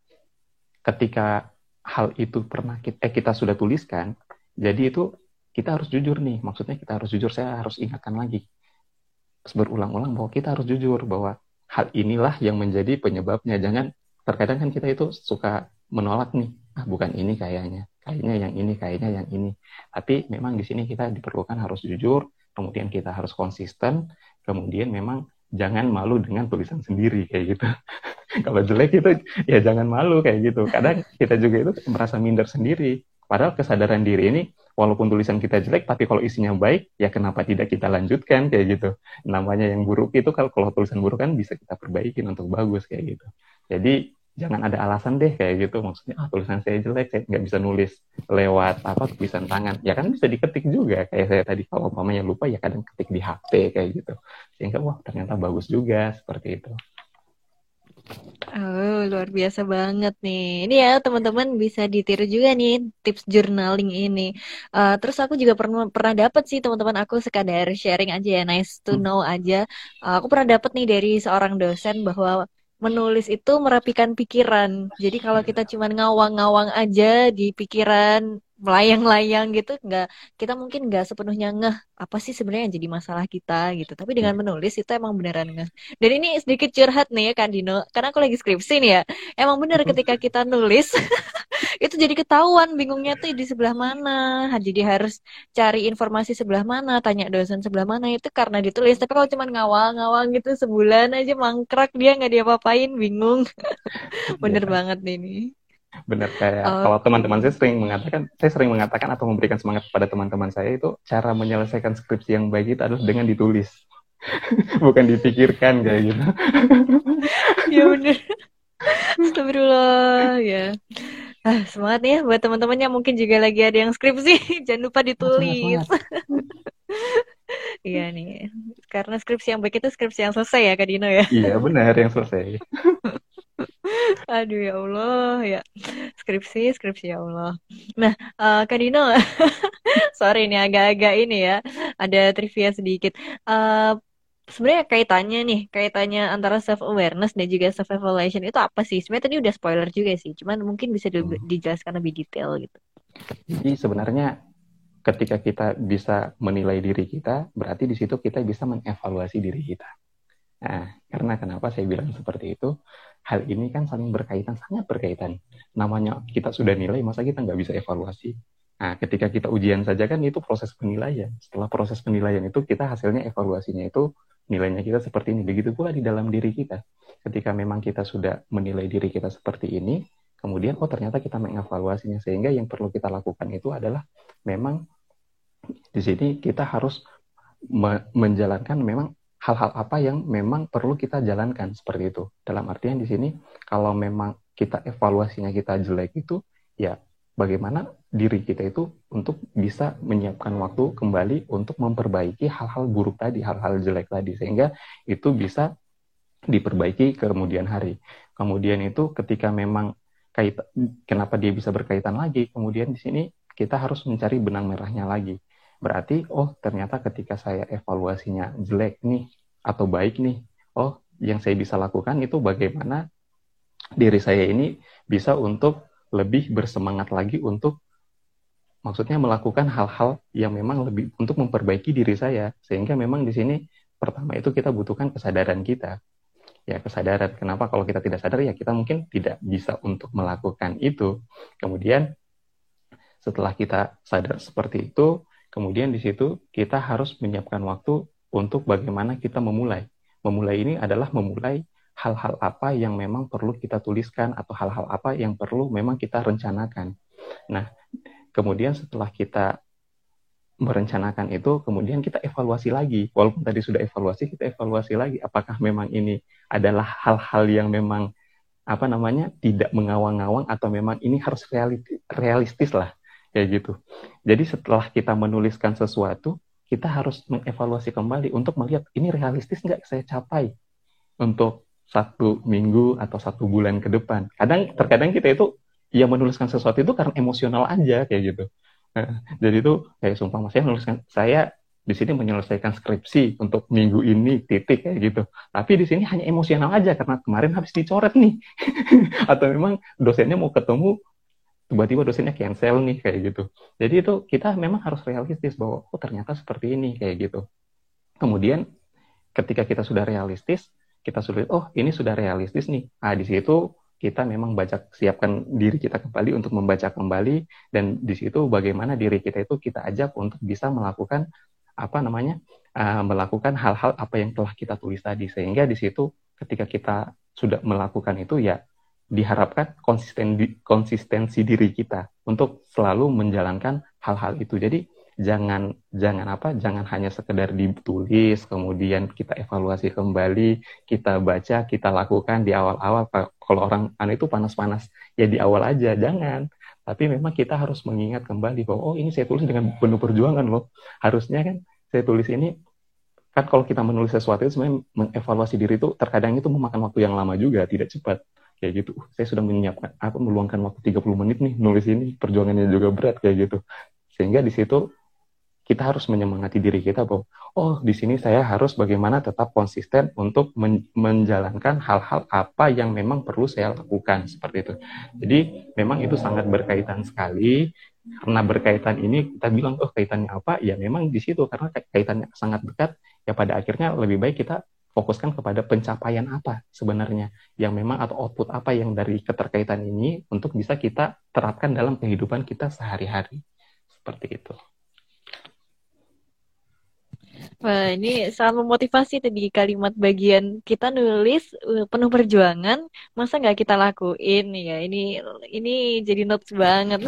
ketika hal itu pernah kita, eh, kita sudah tuliskan, jadi itu kita harus jujur nih. Maksudnya kita harus jujur, saya harus ingatkan lagi. Berulang-ulang bahwa kita harus jujur bahwa hal inilah yang menjadi penyebabnya. Jangan terkadang kan kita itu suka menolak nih, ah bukan ini kayaknya, kayaknya yang ini, kayaknya yang ini. Tapi memang di sini kita diperlukan harus jujur, kemudian kita harus konsisten, kemudian memang jangan malu dengan tulisan sendiri kayak gitu. Kalau jelek itu ya jangan malu kayak gitu. Kadang kita juga itu merasa minder sendiri. Padahal kesadaran diri ini walaupun tulisan kita jelek tapi kalau isinya baik ya kenapa tidak kita lanjutkan kayak gitu. Namanya yang buruk itu kalau kalau tulisan buruk kan bisa kita perbaikin untuk bagus kayak gitu. Jadi jangan ada alasan deh kayak gitu maksudnya ah tulisan saya jelek saya nggak bisa nulis lewat apa tulisan tangan ya kan bisa diketik juga kayak saya tadi kalau umpamanya lupa ya kadang ketik di HP kayak gitu sehingga wah ternyata bagus juga seperti itu Oh, luar biasa banget nih. Ini ya teman-teman bisa ditiru juga nih tips journaling ini. Uh, terus aku juga pernah pernah dapat sih teman-teman aku sekadar sharing aja ya, nice to hmm. know aja. Uh, aku pernah dapat nih dari seorang dosen bahwa menulis itu merapikan pikiran. Jadi kalau kita cuma ngawang-ngawang aja di pikiran melayang-layang gitu nggak kita mungkin nggak sepenuhnya ngeh apa sih sebenarnya yang jadi masalah kita gitu. Tapi dengan menulis itu emang beneran ngeh. Dan ini sedikit curhat nih ya kan Dino karena aku lagi skripsi nih ya. Emang bener ketika kita nulis itu jadi ketahuan bingungnya tuh di sebelah mana jadi harus cari informasi sebelah mana tanya dosen sebelah mana itu karena ditulis tapi kalau cuma ngawal-ngawal gitu sebulan aja mangkrak dia nggak diapa-apain bingung bener ya. banget nih ini Benar kayak uh, kalau teman-teman saya sering mengatakan, saya sering mengatakan atau memberikan semangat kepada teman-teman saya itu cara menyelesaikan skripsi yang baik itu adalah dengan ditulis, bukan dipikirkan kayak gitu. ya benar. Astagfirullah ya. Ah, semangat ya buat teman-teman yang mungkin juga lagi ada yang skripsi, jangan lupa ditulis. Iya nih, karena skripsi yang baik itu skripsi yang selesai ya Kak Dino ya. Iya benar yang selesai. Aduh ya Allah ya skripsi skripsi ya Allah. Nah uh, Kak Dino, sorry ini agak-agak ini ya ada trivia sedikit. Uh, Sebenarnya kaitannya nih, kaitannya antara self awareness dan juga self evaluation itu apa sih? Sebenarnya tadi udah spoiler juga sih, cuman mungkin bisa di hmm. dijelaskan lebih detail gitu. Jadi sebenarnya ketika kita bisa menilai diri kita, berarti di situ kita bisa mengevaluasi diri kita. Nah, karena kenapa saya bilang seperti itu? hal ini kan saling berkaitan, sangat berkaitan. Namanya kita sudah nilai, masa kita nggak bisa evaluasi? Nah, ketika kita ujian saja kan itu proses penilaian. Setelah proses penilaian itu kita hasilnya evaluasinya itu nilainya kita seperti ini. Begitu pula di dalam diri kita. Ketika memang kita sudah menilai diri kita seperti ini, kemudian oh ternyata kita mengevaluasinya sehingga yang perlu kita lakukan itu adalah memang di sini kita harus me menjalankan memang hal-hal apa yang memang perlu kita jalankan seperti itu. Dalam artian di sini kalau memang kita evaluasinya kita jelek itu ya bagaimana diri kita itu untuk bisa menyiapkan waktu kembali untuk memperbaiki hal-hal buruk tadi, hal-hal jelek tadi, sehingga itu bisa diperbaiki ke kemudian hari. Kemudian itu ketika memang kait, kenapa dia bisa berkaitan lagi, kemudian di sini kita harus mencari benang merahnya lagi. Berarti, oh ternyata ketika saya evaluasinya jelek nih, atau baik nih, oh yang saya bisa lakukan itu bagaimana diri saya ini bisa untuk lebih bersemangat lagi untuk maksudnya melakukan hal-hal yang memang lebih untuk memperbaiki diri saya. Sehingga memang di sini pertama itu kita butuhkan kesadaran kita. Ya kesadaran. Kenapa kalau kita tidak sadar ya kita mungkin tidak bisa untuk melakukan itu. Kemudian setelah kita sadar seperti itu kemudian di situ kita harus menyiapkan waktu untuk bagaimana kita memulai. Memulai ini adalah memulai hal-hal apa yang memang perlu kita tuliskan atau hal-hal apa yang perlu memang kita rencanakan. Nah, kemudian setelah kita merencanakan itu, kemudian kita evaluasi lagi. Walaupun tadi sudah evaluasi, kita evaluasi lagi. Apakah memang ini adalah hal-hal yang memang apa namanya tidak mengawang-awang atau memang ini harus realistis lah kayak gitu. Jadi setelah kita menuliskan sesuatu, kita harus mengevaluasi kembali untuk melihat ini realistis nggak saya capai untuk satu minggu atau satu bulan ke depan. Kadang terkadang kita itu ya menuliskan sesuatu itu karena emosional aja kayak gitu. Nah, jadi itu kayak sumpah mas saya menuliskan saya di sini menyelesaikan skripsi untuk minggu ini titik kayak gitu. Tapi di sini hanya emosional aja karena kemarin habis dicoret nih. atau memang dosennya mau ketemu tiba-tiba dosennya cancel nih kayak gitu. Jadi itu kita memang harus realistis bahwa oh ternyata seperti ini kayak gitu. Kemudian ketika kita sudah realistis, kita sulit oh ini sudah realistis nih. Ah di situ kita memang baca siapkan diri kita kembali untuk membaca kembali dan di situ bagaimana diri kita itu kita ajak untuk bisa melakukan apa namanya uh, melakukan hal-hal apa yang telah kita tulis tadi. Sehingga di situ ketika kita sudah melakukan itu ya diharapkan konsisten konsistensi diri kita untuk selalu menjalankan hal-hal itu. Jadi jangan jangan apa jangan hanya sekedar ditulis kemudian kita evaluasi kembali kita baca kita lakukan di awal-awal. Kalau orang anu itu panas-panas ya di awal aja jangan. Tapi memang kita harus mengingat kembali bahwa oh ini saya tulis dengan penuh perjuangan loh. Harusnya kan saya tulis ini kan kalau kita menulis sesuatu itu sebenarnya mengevaluasi diri itu terkadang itu memakan waktu yang lama juga tidak cepat. Kayak gitu. Saya sudah menyiapkan aku meluangkan waktu 30 menit nih nulis ini perjuangannya juga berat kayak gitu. Sehingga di situ kita harus menyemangati diri kita bahwa oh di sini saya harus bagaimana tetap konsisten untuk men menjalankan hal-hal apa yang memang perlu saya lakukan seperti itu. Jadi memang itu sangat berkaitan sekali karena berkaitan ini kita bilang oh kaitannya apa ya memang di situ karena kaitannya sangat dekat ya pada akhirnya lebih baik kita fokuskan kepada pencapaian apa sebenarnya yang memang atau output apa yang dari keterkaitan ini untuk bisa kita terapkan dalam kehidupan kita sehari-hari seperti itu. Wah, ini sangat memotivasi tadi kalimat bagian kita nulis uh, penuh perjuangan, masa nggak kita lakuin ya? Ini ini jadi notes banget.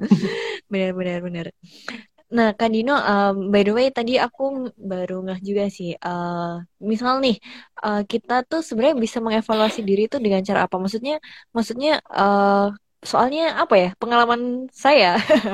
Benar-benar benar. Nah, Kak Dino, um, by the way, tadi aku baru ngeh juga sih. Uh, misal nih, uh, kita tuh sebenarnya bisa mengevaluasi diri itu dengan cara apa? Maksudnya, maksudnya uh, soalnya apa ya pengalaman saya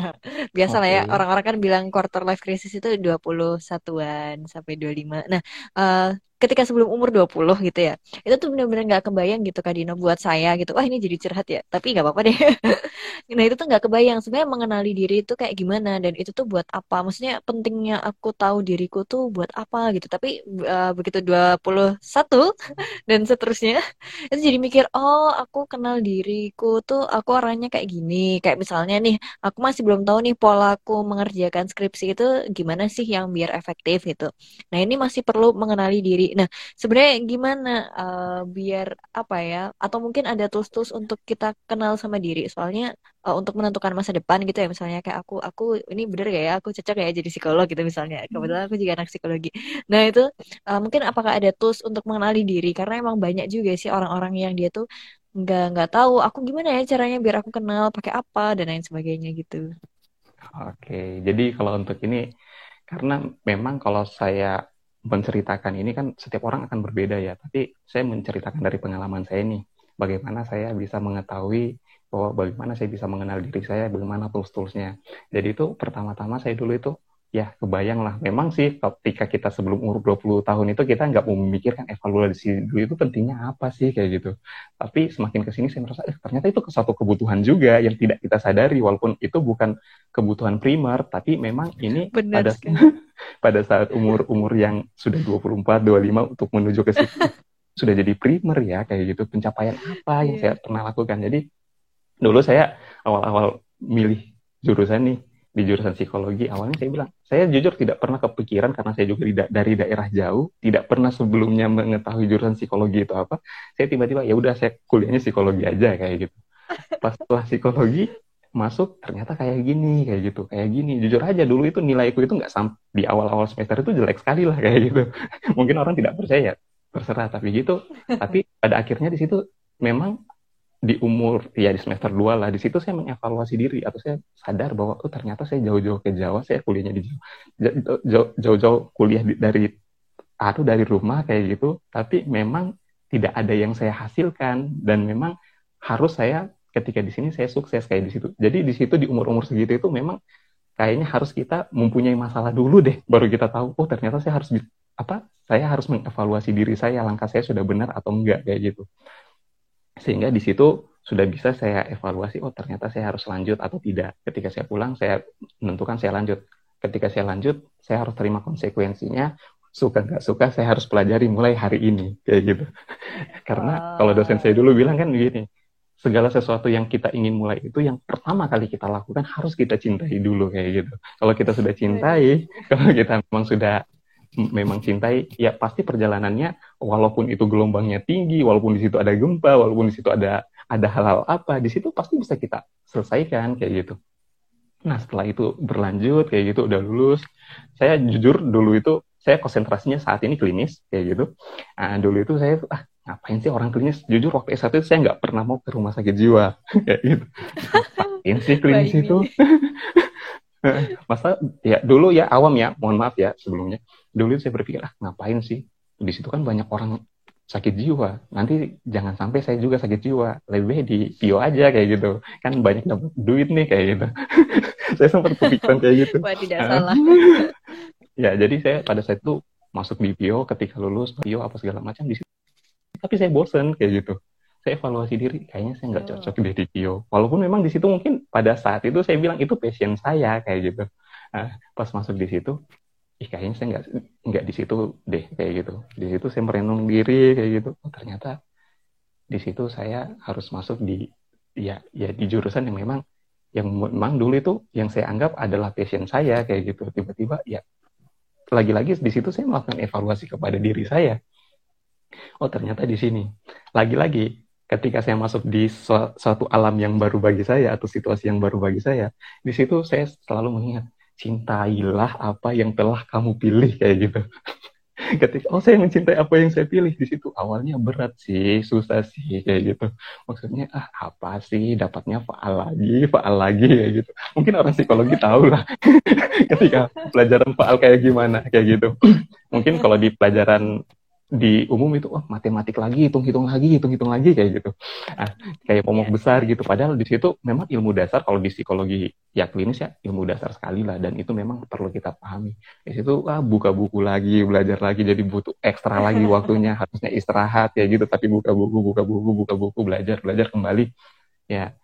biasa lah ya orang-orang kan bilang quarter life crisis itu 21-an sampai 25 nah uh, ketika sebelum umur 20 gitu ya itu tuh benar-benar nggak kebayang gitu Kak Dino buat saya gitu wah ini jadi curhat ya. Tapi nggak apa-apa deh. Nah itu tuh nggak kebayang. Sebenarnya mengenali diri itu kayak gimana dan itu tuh buat apa? Maksudnya pentingnya aku tahu diriku tuh buat apa gitu. Tapi uh, begitu 21 dan seterusnya itu jadi mikir oh aku kenal diriku tuh aku orangnya kayak gini. Kayak misalnya nih aku masih belum tahu nih polaku mengerjakan skripsi itu gimana sih yang biar efektif gitu. Nah ini masih perlu mengenali diri Nah, sebenarnya gimana uh, biar apa ya? Atau mungkin ada tools-tools untuk kita kenal sama diri. Soalnya uh, untuk menentukan masa depan gitu ya, misalnya kayak aku, aku ini bener gak ya? Aku cocok ya jadi psikolog gitu misalnya. Kebetulan aku juga anak psikologi. Nah itu uh, mungkin apakah ada tools untuk mengenali diri? Karena emang banyak juga sih orang-orang yang dia tuh nggak nggak tahu aku gimana ya caranya biar aku kenal pakai apa dan lain sebagainya gitu. Oke, jadi kalau untuk ini karena memang kalau saya menceritakan ini kan setiap orang akan berbeda ya, tapi saya menceritakan dari pengalaman saya nih, bagaimana saya bisa mengetahui bahwa bagaimana saya bisa mengenal diri saya, bagaimana tools-toolsnya. Jadi itu pertama-tama saya dulu itu ya kebayang lah. Memang sih ketika kita sebelum umur 20 tahun itu kita nggak mau memikirkan evaluasi dulu itu pentingnya apa sih kayak gitu. Tapi semakin ke sini saya merasa eh, ternyata itu satu kebutuhan juga yang tidak kita sadari walaupun itu bukan kebutuhan primer tapi memang ini Benar pada pada saat umur-umur yang sudah 24, 25 untuk menuju ke situ sudah jadi primer ya kayak gitu pencapaian apa yang yeah. saya pernah lakukan. Jadi dulu saya awal-awal milih jurusan nih di jurusan psikologi awalnya saya bilang saya jujur tidak pernah kepikiran karena saya juga da dari daerah jauh tidak pernah sebelumnya mengetahui jurusan psikologi itu apa saya tiba-tiba ya udah saya kuliahnya psikologi aja kayak gitu. Pas setelah psikologi masuk ternyata kayak gini kayak gitu kayak gini. Jujur aja dulu itu nilaiku itu nggak sampai di awal-awal semester itu jelek sekali lah kayak gitu. Mungkin orang tidak percaya terserah tapi gitu. Tapi pada akhirnya di situ memang di umur ya di semester 2 lah. Di situ saya mengevaluasi diri atau saya sadar bahwa oh ternyata saya jauh-jauh ke Jawa saya kuliahnya di Jawa. Jauh-jauh kuliah di, dari atau dari rumah kayak gitu. Tapi memang tidak ada yang saya hasilkan. Dan memang harus saya ketika di sini saya sukses kayak di situ. Jadi di situ di umur-umur segitu itu memang kayaknya harus kita mempunyai masalah dulu deh baru kita tahu oh ternyata saya harus apa saya harus mengevaluasi diri saya langkah saya sudah benar atau enggak kayak gitu sehingga di situ sudah bisa saya evaluasi oh ternyata saya harus lanjut atau tidak. Ketika saya pulang saya menentukan saya lanjut. Ketika saya lanjut saya harus terima konsekuensinya. Suka nggak suka saya harus pelajari mulai hari ini. Kayak gitu. Karena kalau dosen saya dulu bilang kan begini segala sesuatu yang kita ingin mulai itu yang pertama kali kita lakukan harus kita cintai dulu kayak gitu. Kalau kita sudah cintai kalau kita memang sudah memang cintai, ya pasti perjalanannya walaupun itu gelombangnya tinggi, walaupun di situ ada gempa, walaupun di situ ada ada hal-hal apa, di situ pasti bisa kita selesaikan kayak gitu. Nah setelah itu berlanjut kayak gitu udah lulus, saya jujur dulu itu saya konsentrasinya saat ini klinis kayak gitu. Nah, dulu itu saya ah ngapain sih orang klinis? Jujur waktu S1 itu saya nggak pernah mau ke rumah sakit jiwa kayak gitu. Ngapain sih klinis itu? Masa ya dulu ya awam ya, mohon maaf ya sebelumnya. Dulu saya berpikir ah ngapain sih? Di situ kan banyak orang sakit jiwa. Nanti jangan sampai saya juga sakit jiwa. Lebih di Pio aja kayak gitu. Kan banyak dapat duit nih kayak gitu. saya sempat kepikiran kayak gitu. Wah, tidak salah. ya, jadi saya pada saat itu masuk di Pio ketika lulus Pio apa segala macam di situ. Tapi saya bosen kayak gitu saya evaluasi diri kayaknya saya nggak cocok oh. di Kio walaupun memang di situ mungkin pada saat itu saya bilang itu passion saya kayak gitu nah, pas masuk di situ ih kayaknya saya nggak nggak di situ deh kayak gitu. Di situ saya merenung diri kayak gitu. Oh, ternyata di situ saya harus masuk di ya ya di jurusan yang memang yang memang dulu itu yang saya anggap adalah passion saya kayak gitu. Tiba-tiba ya lagi-lagi di situ saya melakukan evaluasi kepada diri saya. Oh ternyata di sini. Lagi-lagi ketika saya masuk di suatu alam yang baru bagi saya atau situasi yang baru bagi saya, di situ saya selalu mengingat cintailah apa yang telah kamu pilih kayak gitu. ketika oh saya mencintai apa yang saya pilih di situ awalnya berat sih susah sih kayak gitu. Maksudnya ah apa sih? Dapatnya faal lagi faal lagi kayak gitu. Mungkin orang psikologi tahu lah ketika pelajaran faal kayak gimana kayak gitu. Mungkin kalau di pelajaran di umum itu oh matematik lagi hitung-hitung lagi hitung-hitung lagi kayak gitu. Nah, kayak pomok yeah. besar gitu. Padahal di situ memang ilmu dasar kalau di psikologi ya klinis ya ilmu dasar sekali lah. Dan itu memang perlu kita pahami. Di situ ah buka buku lagi belajar lagi. Jadi butuh ekstra lagi waktunya harusnya istirahat ya gitu. Tapi buka buku buka buku buka buku belajar belajar kembali. Ya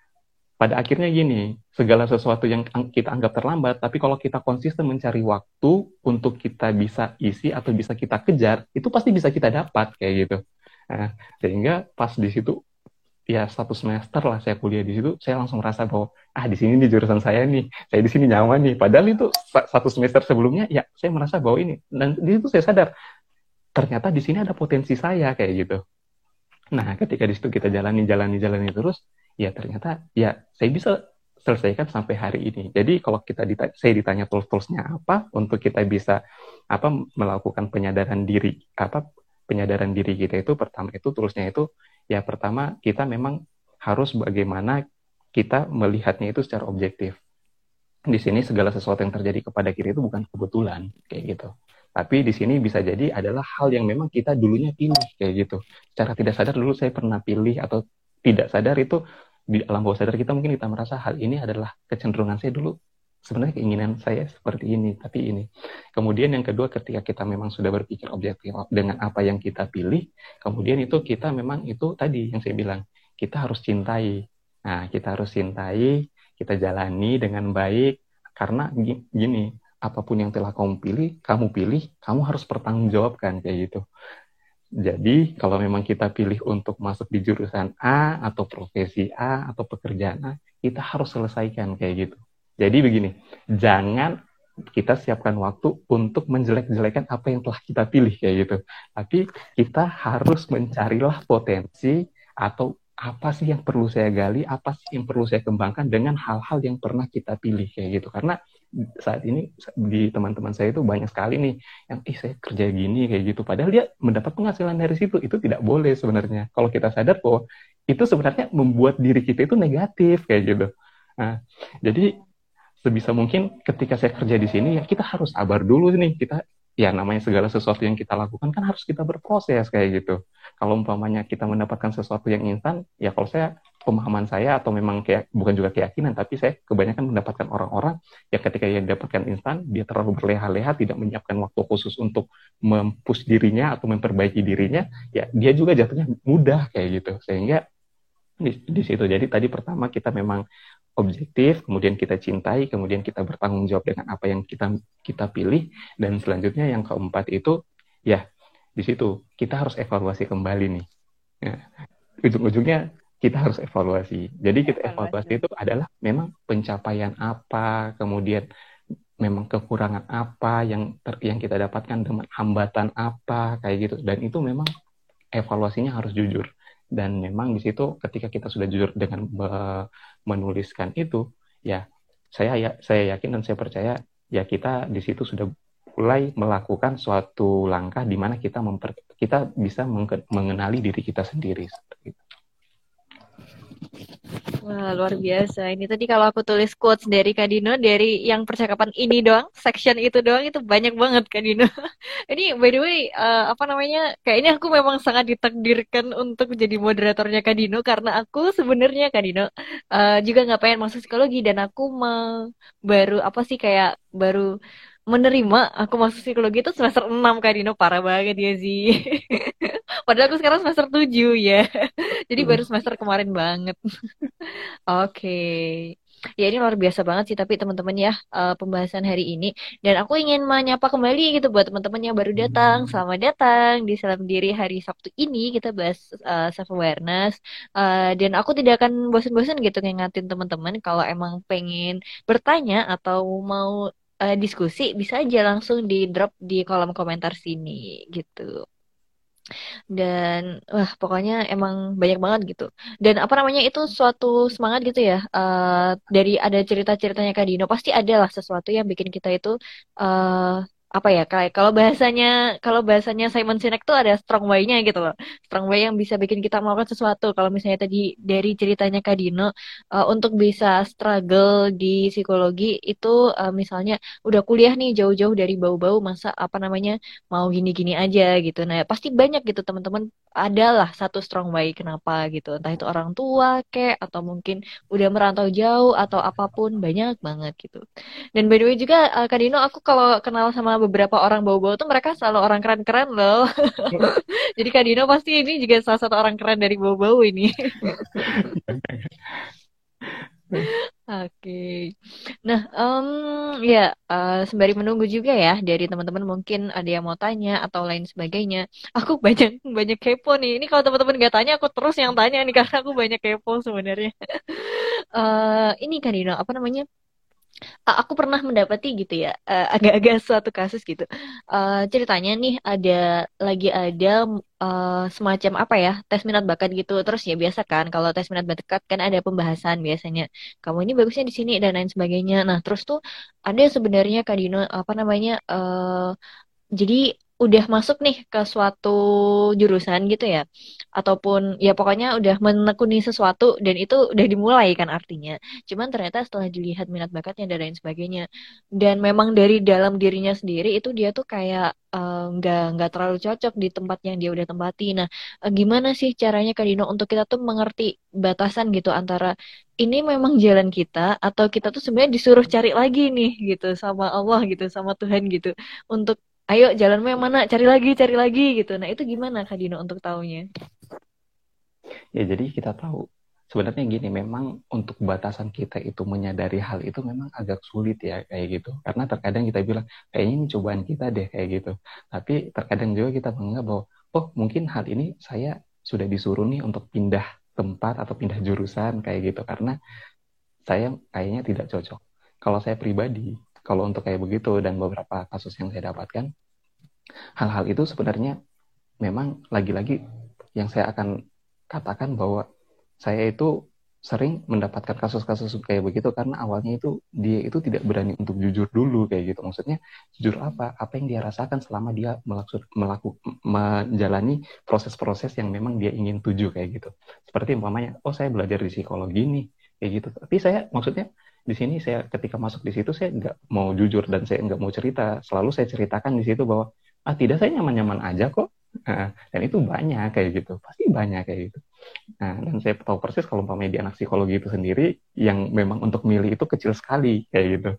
pada akhirnya gini, segala sesuatu yang kita anggap terlambat, tapi kalau kita konsisten mencari waktu untuk kita bisa isi atau bisa kita kejar, itu pasti bisa kita dapat kayak gitu. Nah, sehingga pas di situ ya satu semester lah saya kuliah di situ, saya langsung merasa bahwa ah di sini di jurusan saya nih, saya di sini nyaman nih. Padahal itu satu semester sebelumnya ya saya merasa bahwa ini dan di situ saya sadar ternyata di sini ada potensi saya kayak gitu. Nah, ketika di situ kita jalani, jalani, jalani terus, ya ternyata ya saya bisa selesaikan sampai hari ini. Jadi kalau kita ditanya, saya ditanya tools-toolsnya apa untuk kita bisa apa melakukan penyadaran diri apa penyadaran diri kita itu pertama itu toolsnya itu ya pertama kita memang harus bagaimana kita melihatnya itu secara objektif di sini segala sesuatu yang terjadi kepada kita itu bukan kebetulan kayak gitu. Tapi di sini bisa jadi adalah hal yang memang kita dulunya pilih kayak gitu. Secara tidak sadar dulu saya pernah pilih atau tidak sadar itu di alam bawah sadar kita mungkin kita merasa hal ini adalah kecenderungan saya dulu. Sebenarnya keinginan saya seperti ini tapi ini. Kemudian yang kedua ketika kita memang sudah berpikir objektif dengan apa yang kita pilih kemudian itu kita memang itu tadi yang saya bilang kita harus cintai. Nah kita harus cintai kita jalani dengan baik. Karena gini apa pun yang telah kamu pilih kamu pilih kamu harus bertanggungjawabkan kayak gitu jadi kalau memang kita pilih untuk masuk di jurusan A atau profesi A atau pekerjaan A kita harus selesaikan kayak gitu jadi begini jangan kita siapkan waktu untuk menjelek-jelekan apa yang telah kita pilih kayak gitu. Tapi kita harus mencarilah potensi atau apa sih yang perlu saya gali, apa sih yang perlu saya kembangkan dengan hal-hal yang pernah kita pilih kayak gitu. Karena saat ini di teman-teman saya itu banyak sekali nih yang ih saya kerja gini kayak gitu. Padahal dia mendapat penghasilan dari situ. Itu tidak boleh sebenarnya. Kalau kita sadar bahwa itu sebenarnya membuat diri kita itu negatif kayak gitu. Nah, jadi sebisa mungkin ketika saya kerja di sini ya kita harus sabar dulu nih. Kita ya namanya segala sesuatu yang kita lakukan kan harus kita berproses kayak gitu. Kalau umpamanya kita mendapatkan sesuatu yang instan, ya kalau saya pemahaman saya atau memang kayak bukan juga keyakinan, tapi saya kebanyakan mendapatkan orang-orang yang ketika dia dapatkan instan, dia terlalu berleha-leha, tidak menyiapkan waktu khusus untuk mempush dirinya atau memperbaiki dirinya, ya dia juga jatuhnya mudah kayak gitu. Sehingga di, di situ jadi tadi pertama kita memang objektif, kemudian kita cintai, kemudian kita bertanggung jawab dengan apa yang kita kita pilih, dan selanjutnya yang keempat itu ya di situ kita harus evaluasi kembali nih. Ya, ujung-ujungnya kita harus evaluasi. Jadi kita evaluasi itu adalah memang pencapaian apa, kemudian memang kekurangan apa yang ter, yang kita dapatkan dengan hambatan apa kayak gitu. Dan itu memang evaluasinya harus jujur dan memang di situ ketika kita sudah jujur dengan menuliskan itu ya saya ya saya yakin dan saya percaya ya kita di situ sudah mulai melakukan suatu langkah di mana kita memper, kita bisa mengenali diri kita sendiri. Wah, luar biasa. Ini tadi kalau aku tulis quotes dari Kadino dari yang percakapan ini doang, section itu doang itu banyak banget Kadino. ini by the way, uh, apa namanya? Kayaknya aku memang sangat ditakdirkan untuk jadi moderatornya Kadino karena aku sebenarnya Kadino uh, juga nggak pengen masuk psikologi dan aku mau baru apa sih kayak baru menerima aku masuk psikologi itu semester 6 Kak Dino. Parah banget ya sih padahal aku sekarang semester 7 ya. Jadi baru hmm. semester kemarin banget. Oke. Okay. Ya ini luar biasa banget sih tapi teman-teman ya uh, pembahasan hari ini. Dan aku ingin menyapa kembali gitu buat teman-teman yang baru datang. Hmm. selamat datang di Salam Diri hari Sabtu ini. Kita bahas uh, self awareness. Uh, dan aku tidak akan bosan-bosan gitu ngingatin teman-teman kalau emang pengen bertanya atau mau uh, diskusi bisa aja langsung di drop di kolom komentar sini gitu. Dan wah pokoknya emang banyak banget gitu. Dan apa namanya itu suatu semangat gitu ya. Uh, dari ada cerita-ceritanya Kak Dino pasti ada lah sesuatu yang bikin kita itu uh, apa ya kayak kalau bahasanya kalau bahasanya Simon Sinek tuh ada strong way-nya gitu loh. Strong way yang bisa bikin kita melakukan sesuatu. Kalau misalnya tadi dari ceritanya Kak Dino uh, untuk bisa struggle di psikologi itu uh, misalnya udah kuliah nih jauh-jauh dari bau-bau masa apa namanya mau gini-gini aja gitu. Nah pasti banyak gitu teman-teman adalah satu strong way kenapa gitu. Entah itu orang tua kek atau mungkin udah merantau jauh atau apa pun banyak banget gitu. Dan by the way juga uh, Kak Dino aku kalau kenal sama beberapa orang bau-bau tuh mereka selalu orang keren-keren loh. Jadi Kak Dino pasti ini juga salah satu orang keren dari bau-bau ini. Oke, okay. nah um, ya uh, sembari menunggu juga ya dari teman-teman mungkin ada yang mau tanya atau lain sebagainya. Aku banyak banyak kepo nih. Ini kalau teman-teman gak tanya, aku terus yang tanya nih karena aku banyak kepo sebenarnya. uh, ini kan Dino, apa namanya? Aku pernah mendapati gitu ya uh, agak-agak suatu kasus gitu. Uh, ceritanya nih ada lagi ada uh, semacam apa ya tes minat bakat gitu. Terus ya biasa kan kalau tes minat bakat kan ada pembahasan biasanya. Kamu ini bagusnya di sini dan lain sebagainya. Nah terus tuh ada sebenarnya Kak Dino apa namanya uh, jadi udah masuk nih ke suatu jurusan gitu ya. Ataupun ya pokoknya udah menekuni sesuatu dan itu udah dimulai kan artinya. Cuman ternyata setelah dilihat minat bakatnya dan lain sebagainya. Dan memang dari dalam dirinya sendiri itu dia tuh kayak eh, nggak uh, nggak terlalu cocok di tempat yang dia udah tempati. Nah uh, gimana sih caranya Kak Dino untuk kita tuh mengerti batasan gitu antara ini memang jalan kita atau kita tuh sebenarnya disuruh cari lagi nih gitu sama Allah gitu sama Tuhan gitu untuk ayo jalanmu yang mana? Cari lagi cari lagi gitu. Nah itu gimana Kak Dino untuk tahunya ya jadi kita tahu sebenarnya gini memang untuk batasan kita itu menyadari hal itu memang agak sulit ya kayak gitu. Karena terkadang kita bilang kayaknya ini cobaan kita deh kayak gitu. Tapi terkadang juga kita menganggap bahwa oh mungkin hal ini saya sudah disuruh nih untuk pindah tempat atau pindah jurusan kayak gitu. Karena saya kayaknya tidak cocok. Kalau saya pribadi kalau untuk kayak begitu dan beberapa kasus yang saya dapatkan, hal-hal itu sebenarnya memang lagi-lagi yang saya akan katakan bahwa saya itu sering mendapatkan kasus-kasus kayak begitu karena awalnya itu dia itu tidak berani untuk jujur dulu kayak gitu. Maksudnya jujur apa? Apa yang dia rasakan selama dia melakukan melaku, menjalani proses-proses yang memang dia ingin tuju kayak gitu. Seperti umpamanya oh saya belajar di psikologi nih kayak gitu. Tapi saya maksudnya di sini saya ketika masuk di situ saya nggak mau jujur dan saya nggak mau cerita. Selalu saya ceritakan di situ bahwa ah tidak saya nyaman-nyaman aja kok. Nah, dan itu banyak kayak gitu pasti banyak kayak gitu. Nah dan saya tahu persis kalau umpamanya di anak psikologi itu sendiri yang memang untuk milih itu kecil sekali kayak gitu.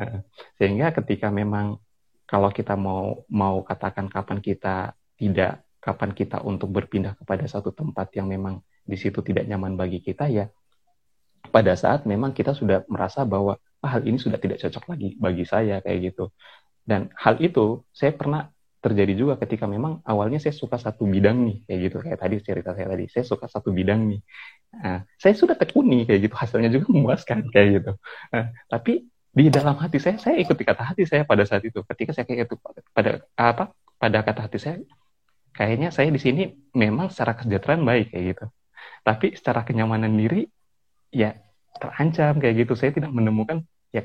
Nah, sehingga ketika memang kalau kita mau mau katakan kapan kita tidak kapan kita untuk berpindah kepada satu tempat yang memang di situ tidak nyaman bagi kita ya pada saat memang kita sudah merasa bahwa ah, hal ini sudah tidak cocok lagi bagi saya kayak gitu. Dan hal itu saya pernah terjadi juga ketika memang awalnya saya suka satu bidang nih kayak gitu. Kayak tadi cerita saya tadi saya suka satu bidang nih. Nah, saya sudah tekuni kayak gitu. Hasilnya juga memuaskan kayak gitu. Nah, tapi di dalam hati saya saya ikuti kata hati saya pada saat itu. Ketika saya kayak itu pada apa pada kata hati saya kayaknya saya di sini memang secara kesejahteraan baik kayak gitu. Tapi secara kenyamanan diri ya terancam kayak gitu. Saya tidak menemukan ya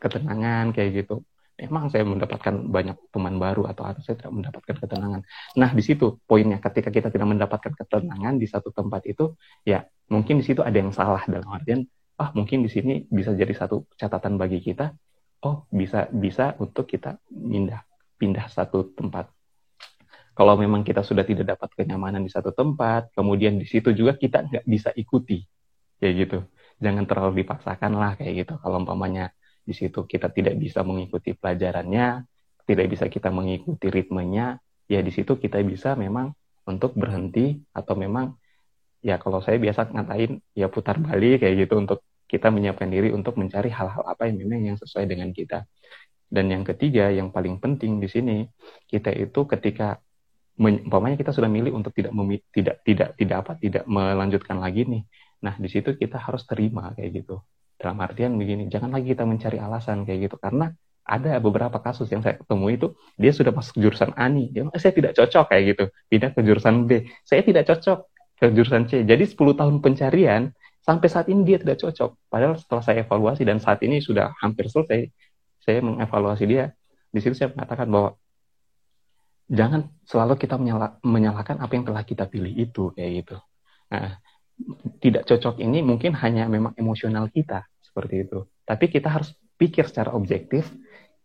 ketenangan kayak gitu. Memang saya mendapatkan banyak teman baru atau atau saya tidak mendapatkan ketenangan. Nah di situ poinnya ketika kita tidak mendapatkan ketenangan di satu tempat itu ya mungkin di situ ada yang salah dalam artian ah mungkin di sini bisa jadi satu catatan bagi kita. Oh bisa bisa untuk kita pindah pindah satu tempat. Kalau memang kita sudah tidak dapat kenyamanan di satu tempat kemudian di situ juga kita nggak bisa ikuti kayak gitu. Jangan terlalu dipaksakan lah kayak gitu. Kalau umpamanya di situ kita tidak bisa mengikuti pelajarannya tidak bisa kita mengikuti ritmenya ya di situ kita bisa memang untuk berhenti atau memang ya kalau saya biasa ngatain ya putar balik kayak gitu untuk kita menyiapkan diri untuk mencari hal-hal apa yang memang yang sesuai dengan kita. Dan yang ketiga yang paling penting di sini kita itu ketika umpamanya kita sudah milih untuk tidak tidak tidak tidak apa tidak melanjutkan lagi nih Nah, di situ kita harus terima kayak gitu. Dalam artian begini, jangan lagi kita mencari alasan kayak gitu. Karena ada beberapa kasus yang saya ketemu itu, dia sudah masuk jurusan A nih. Dia, saya tidak cocok kayak gitu. Pindah ke jurusan B. Saya tidak cocok ke jurusan C. Jadi 10 tahun pencarian, sampai saat ini dia tidak cocok. Padahal setelah saya evaluasi dan saat ini sudah hampir selesai, saya mengevaluasi dia. Di situ saya mengatakan bahwa jangan selalu kita menyalahkan apa yang telah kita pilih itu kayak gitu. Nah, tidak cocok ini mungkin hanya memang emosional kita seperti itu. Tapi kita harus pikir secara objektif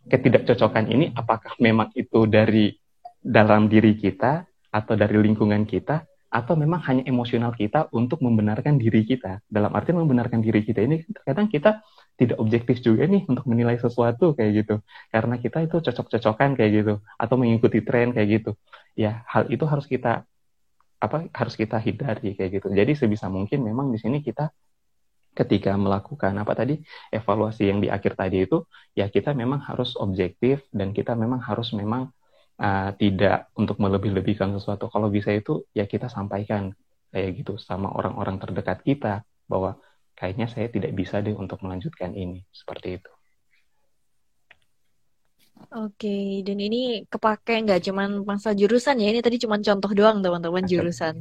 ketidakcocokan ini apakah memang itu dari dalam diri kita atau dari lingkungan kita atau memang hanya emosional kita untuk membenarkan diri kita. Dalam arti membenarkan diri kita ini terkadang kita tidak objektif juga nih untuk menilai sesuatu kayak gitu. Karena kita itu cocok-cocokan kayak gitu atau mengikuti tren kayak gitu. Ya, hal itu harus kita apa harus kita hindari kayak gitu. Jadi sebisa mungkin memang di sini kita ketika melakukan apa tadi evaluasi yang di akhir tadi itu ya kita memang harus objektif dan kita memang harus memang uh, tidak untuk melebih-lebihkan sesuatu. Kalau bisa itu ya kita sampaikan kayak gitu sama orang-orang terdekat kita bahwa kayaknya saya tidak bisa deh untuk melanjutkan ini seperti itu. Oke, dan ini kepake nggak cuman masa jurusan ya, ini tadi cuma contoh doang teman-teman jurusan.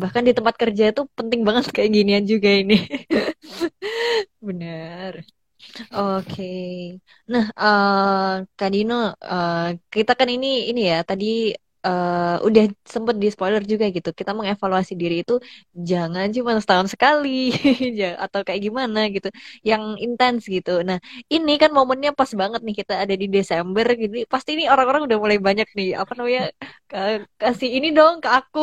Bahkan di tempat kerja itu penting banget kayak ginian juga ini. Benar. Oke. Nah, uh, Kak Dino, uh, kita kan ini ini ya tadi uh, udah sempet di spoiler juga gitu. Kita mengevaluasi diri itu jangan cuma setahun sekali atau kayak gimana gitu, yang intens gitu. Nah, ini kan momennya pas banget nih kita ada di Desember gitu. Pasti ini orang-orang udah mulai banyak nih apa namanya kasih ini dong ke aku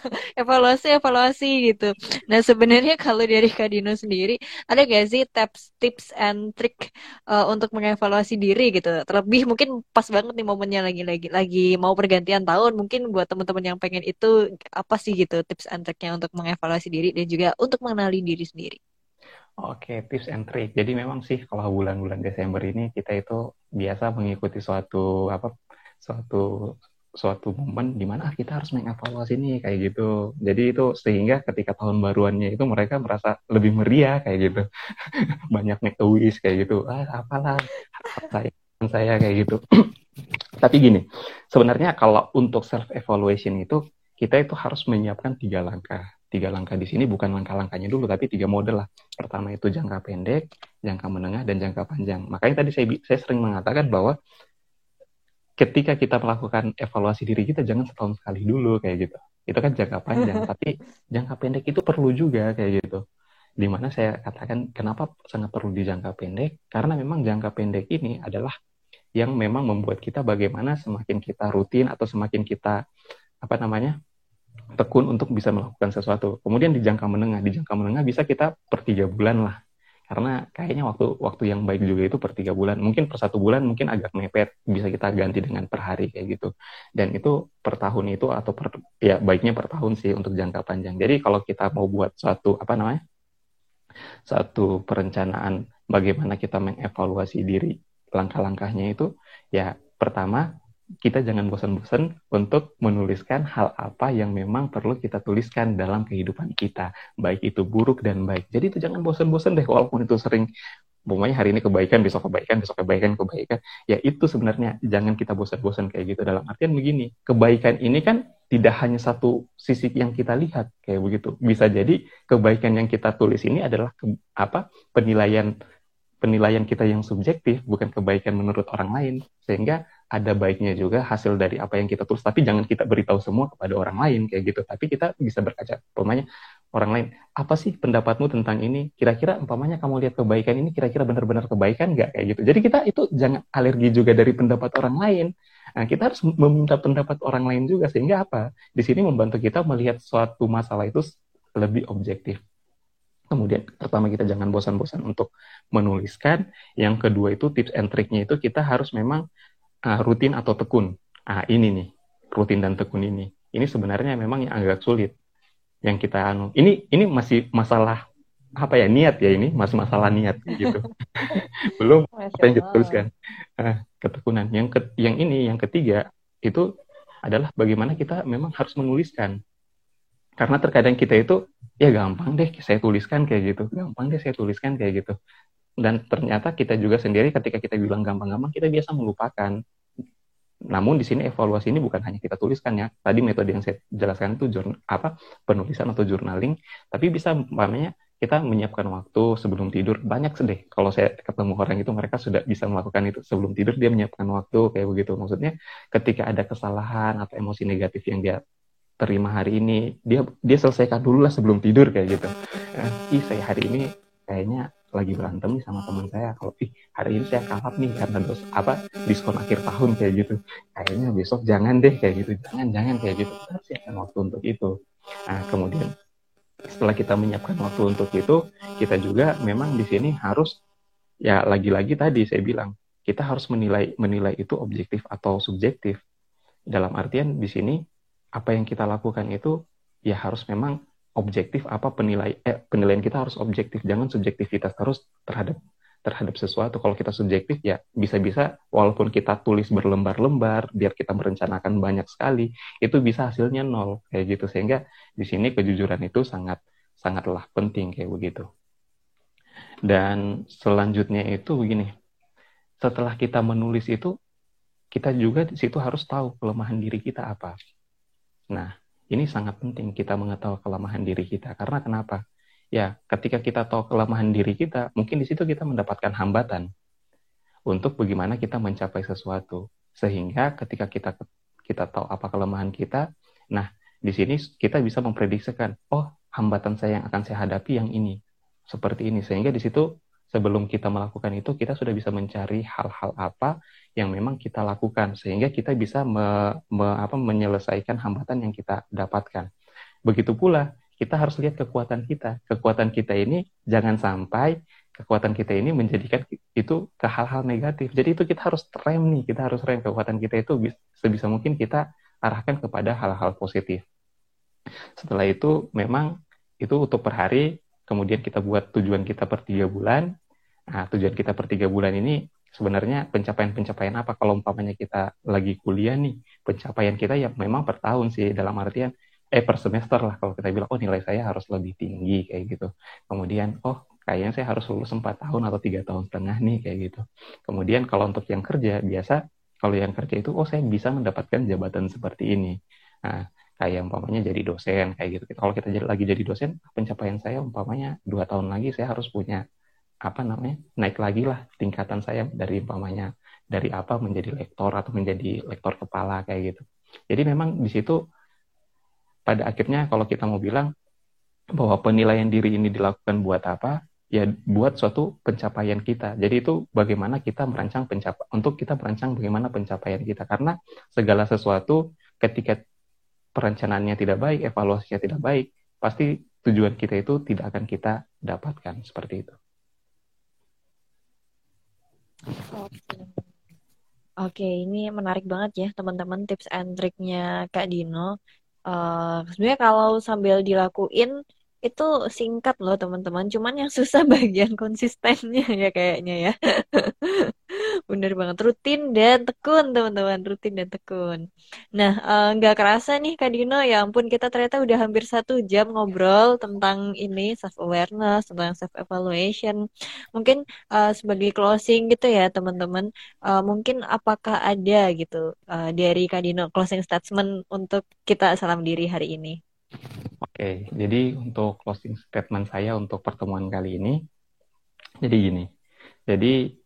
evaluasi evaluasi gitu. Nah, sebenarnya kalau dari Kak Dino sendiri ada gak sih tips tips and trick uh, untuk mengevaluasi diri gitu? Terlebih mungkin pas banget nih momennya lagi-lagi lagi mau pergantian tahun tahun mungkin buat teman-teman yang pengen itu apa sih gitu tips and triknya untuk mengevaluasi diri dan juga untuk mengenali diri sendiri. Oke, tips and trick. Jadi memang sih kalau bulan-bulan Desember ini kita itu biasa mengikuti suatu apa suatu suatu momen di mana kita harus mengevaluasi nih kayak gitu. Jadi itu sehingga ketika tahun baruannya itu mereka merasa lebih meriah kayak gitu. Banyak make a wish kayak gitu. Ah, apalah saya saya kayak gitu. Tapi gini, sebenarnya kalau untuk self evaluation itu kita itu harus menyiapkan tiga langkah. Tiga langkah di sini bukan langkah-langkahnya dulu, tapi tiga model lah. Pertama itu jangka pendek, jangka menengah, dan jangka panjang. Makanya tadi saya, saya sering mengatakan bahwa ketika kita melakukan evaluasi diri kita jangan setahun sekali dulu kayak gitu. Itu kan jangka panjang, tapi jangka pendek itu perlu juga kayak gitu. Di mana saya katakan kenapa sangat perlu di jangka pendek? Karena memang jangka pendek ini adalah yang memang membuat kita bagaimana semakin kita rutin atau semakin kita apa namanya tekun untuk bisa melakukan sesuatu. Kemudian di jangka menengah, di jangka menengah bisa kita per tiga bulan lah. Karena kayaknya waktu waktu yang baik juga itu per tiga bulan. Mungkin per satu bulan mungkin agak mepet, bisa kita ganti dengan per hari kayak gitu. Dan itu per tahun itu atau per ya baiknya per tahun sih untuk jangka panjang. Jadi kalau kita mau buat suatu apa namanya satu perencanaan bagaimana kita mengevaluasi diri langkah-langkahnya itu ya pertama kita jangan bosan-bosan untuk menuliskan hal apa yang memang perlu kita tuliskan dalam kehidupan kita, baik itu buruk dan baik. Jadi itu jangan bosan-bosan deh, walaupun itu sering, pokoknya hari ini kebaikan, besok kebaikan, besok kebaikan, kebaikan. Ya itu sebenarnya jangan kita bosan-bosan kayak gitu. Dalam artian begini, kebaikan ini kan tidak hanya satu sisi yang kita lihat kayak begitu. Bisa jadi kebaikan yang kita tulis ini adalah ke, apa penilaian penilaian kita yang subjektif, bukan kebaikan menurut orang lain. Sehingga ada baiknya juga hasil dari apa yang kita tulis. Tapi jangan kita beritahu semua kepada orang lain kayak gitu. Tapi kita bisa berkaca. Umpamanya orang lain, apa sih pendapatmu tentang ini? Kira-kira umpamanya kamu lihat kebaikan ini kira-kira benar-benar kebaikan nggak kayak gitu. Jadi kita itu jangan alergi juga dari pendapat orang lain. Nah, kita harus meminta pendapat orang lain juga sehingga apa? Di sini membantu kita melihat suatu masalah itu lebih objektif. Kemudian pertama kita jangan bosan-bosan untuk menuliskan. Yang kedua itu tips and triknya itu kita harus memang uh, rutin atau tekun. Ah ini nih rutin dan tekun ini. Ini sebenarnya memang yang agak sulit. Yang kita anu ini ini masih masalah apa ya niat ya ini masih masalah niat gitu. Belum apa yang kita tuliskan. Uh, ketekunan. Yang ke, yang ini yang ketiga itu adalah bagaimana kita memang harus menuliskan karena terkadang kita itu ya gampang deh saya tuliskan kayak gitu. Gampang deh saya tuliskan kayak gitu. Dan ternyata kita juga sendiri ketika kita bilang gampang-gampang kita biasa melupakan. Namun di sini evaluasi ini bukan hanya kita tuliskan ya. Tadi metode yang saya jelaskan itu jurnal, apa penulisan atau journaling. Tapi bisa namanya kita menyiapkan waktu sebelum tidur. Banyak deh. Kalau saya ketemu orang itu mereka sudah bisa melakukan itu sebelum tidur dia menyiapkan waktu kayak begitu. Maksudnya ketika ada kesalahan atau emosi negatif yang dia terima hari ini. Dia dia selesaikan dulu lah sebelum tidur kayak gitu. Eh, ih saya hari ini kayaknya lagi berantem nih sama teman saya. Kalau ih hari ini saya kalah nih karena dos apa diskon akhir tahun kayak gitu. Kayaknya besok jangan deh kayak gitu. Jangan jangan kayak gitu. Kita siapkan waktu untuk itu. Nah kemudian setelah kita menyiapkan waktu untuk itu kita juga memang di sini harus ya lagi-lagi tadi saya bilang kita harus menilai menilai itu objektif atau subjektif. Dalam artian di sini apa yang kita lakukan itu ya harus memang objektif apa penilai eh, penilaian kita harus objektif. Jangan subjektivitas terus terhadap terhadap sesuatu. Kalau kita subjektif ya bisa-bisa walaupun kita tulis berlembar-lembar biar kita merencanakan banyak sekali itu bisa hasilnya nol. Kayak gitu. Sehingga di sini kejujuran itu sangat sangatlah penting kayak begitu. Dan selanjutnya itu begini. Setelah kita menulis itu kita juga di situ harus tahu kelemahan diri kita apa. Nah, ini sangat penting kita mengetahui kelemahan diri kita. Karena kenapa? Ya, ketika kita tahu kelemahan diri kita, mungkin di situ kita mendapatkan hambatan untuk bagaimana kita mencapai sesuatu. Sehingga ketika kita kita tahu apa kelemahan kita, nah di sini kita bisa memprediksikan, oh hambatan saya yang akan saya hadapi yang ini, seperti ini. Sehingga di situ sebelum kita melakukan itu, kita sudah bisa mencari hal-hal apa yang memang kita lakukan, sehingga kita bisa me, me, apa, menyelesaikan hambatan yang kita dapatkan. Begitu pula, kita harus lihat kekuatan kita. Kekuatan kita ini jangan sampai kekuatan kita ini menjadikan itu ke hal-hal negatif. Jadi itu kita harus rem nih, kita harus rem kekuatan kita itu sebisa mungkin kita arahkan kepada hal-hal positif. Setelah itu memang itu untuk per hari, kemudian kita buat tujuan kita per tiga bulan. Nah, tujuan kita per tiga bulan ini sebenarnya pencapaian-pencapaian apa? Kalau umpamanya kita lagi kuliah nih, pencapaian kita ya memang per tahun sih, dalam artian eh per semester lah kalau kita bilang oh nilai saya harus lebih tinggi kayak gitu kemudian oh kayaknya saya harus lulus 4 tahun atau tiga tahun setengah nih kayak gitu. Kemudian kalau untuk yang kerja biasa kalau yang kerja itu oh saya bisa mendapatkan jabatan seperti ini. Nah, kayak umpamanya jadi dosen kayak gitu. Kalau kita jadi, lagi jadi dosen, pencapaian saya umpamanya dua tahun lagi saya harus punya apa namanya naik lagi lah tingkatan saya dari umpamanya dari apa menjadi lektor atau menjadi lektor kepala kayak gitu. Jadi memang di situ pada akhirnya kalau kita mau bilang bahwa penilaian diri ini dilakukan buat apa, ya buat suatu pencapaian kita. Jadi itu bagaimana kita merancang pencapa untuk kita merancang bagaimana pencapaian kita karena segala sesuatu ketika perencanaannya tidak baik, evaluasinya tidak baik, pasti tujuan kita itu tidak akan kita dapatkan seperti itu. Oke. Oke, ini menarik banget ya teman-teman tips and triknya Kak Dino. Uh, sebenarnya kalau sambil dilakuin itu singkat loh teman-teman cuman yang susah bagian konsistennya ya kayaknya ya bener banget. Rutin dan tekun teman-teman. Rutin dan tekun. Nah eh, nggak uh, kerasa nih Kak Dino. Ya ampun kita ternyata udah hampir satu jam ngobrol tentang ini self awareness tentang self evaluation mungkin uh, sebagai closing gitu ya teman-teman. Uh, mungkin apakah ada gitu uh, dari Kak Dino closing statement untuk kita salam diri hari ini? Oke, jadi untuk closing statement saya untuk pertemuan kali ini, jadi gini. Jadi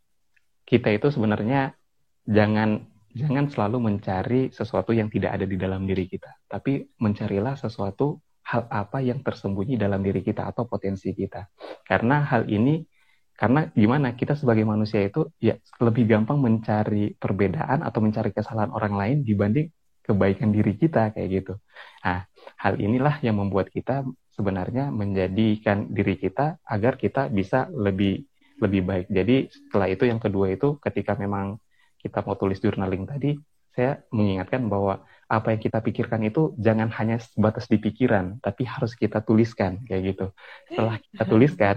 kita itu sebenarnya jangan jangan selalu mencari sesuatu yang tidak ada di dalam diri kita, tapi mencarilah sesuatu hal apa yang tersembunyi dalam diri kita atau potensi kita. Karena hal ini karena gimana kita sebagai manusia itu ya lebih gampang mencari perbedaan atau mencari kesalahan orang lain dibanding kebaikan diri kita kayak gitu. Nah, hal inilah yang membuat kita sebenarnya menjadikan diri kita agar kita bisa lebih lebih baik. Jadi setelah itu yang kedua itu ketika memang kita mau tulis journaling tadi, saya mengingatkan bahwa apa yang kita pikirkan itu jangan hanya sebatas di pikiran, tapi harus kita tuliskan kayak gitu. Setelah kita tuliskan,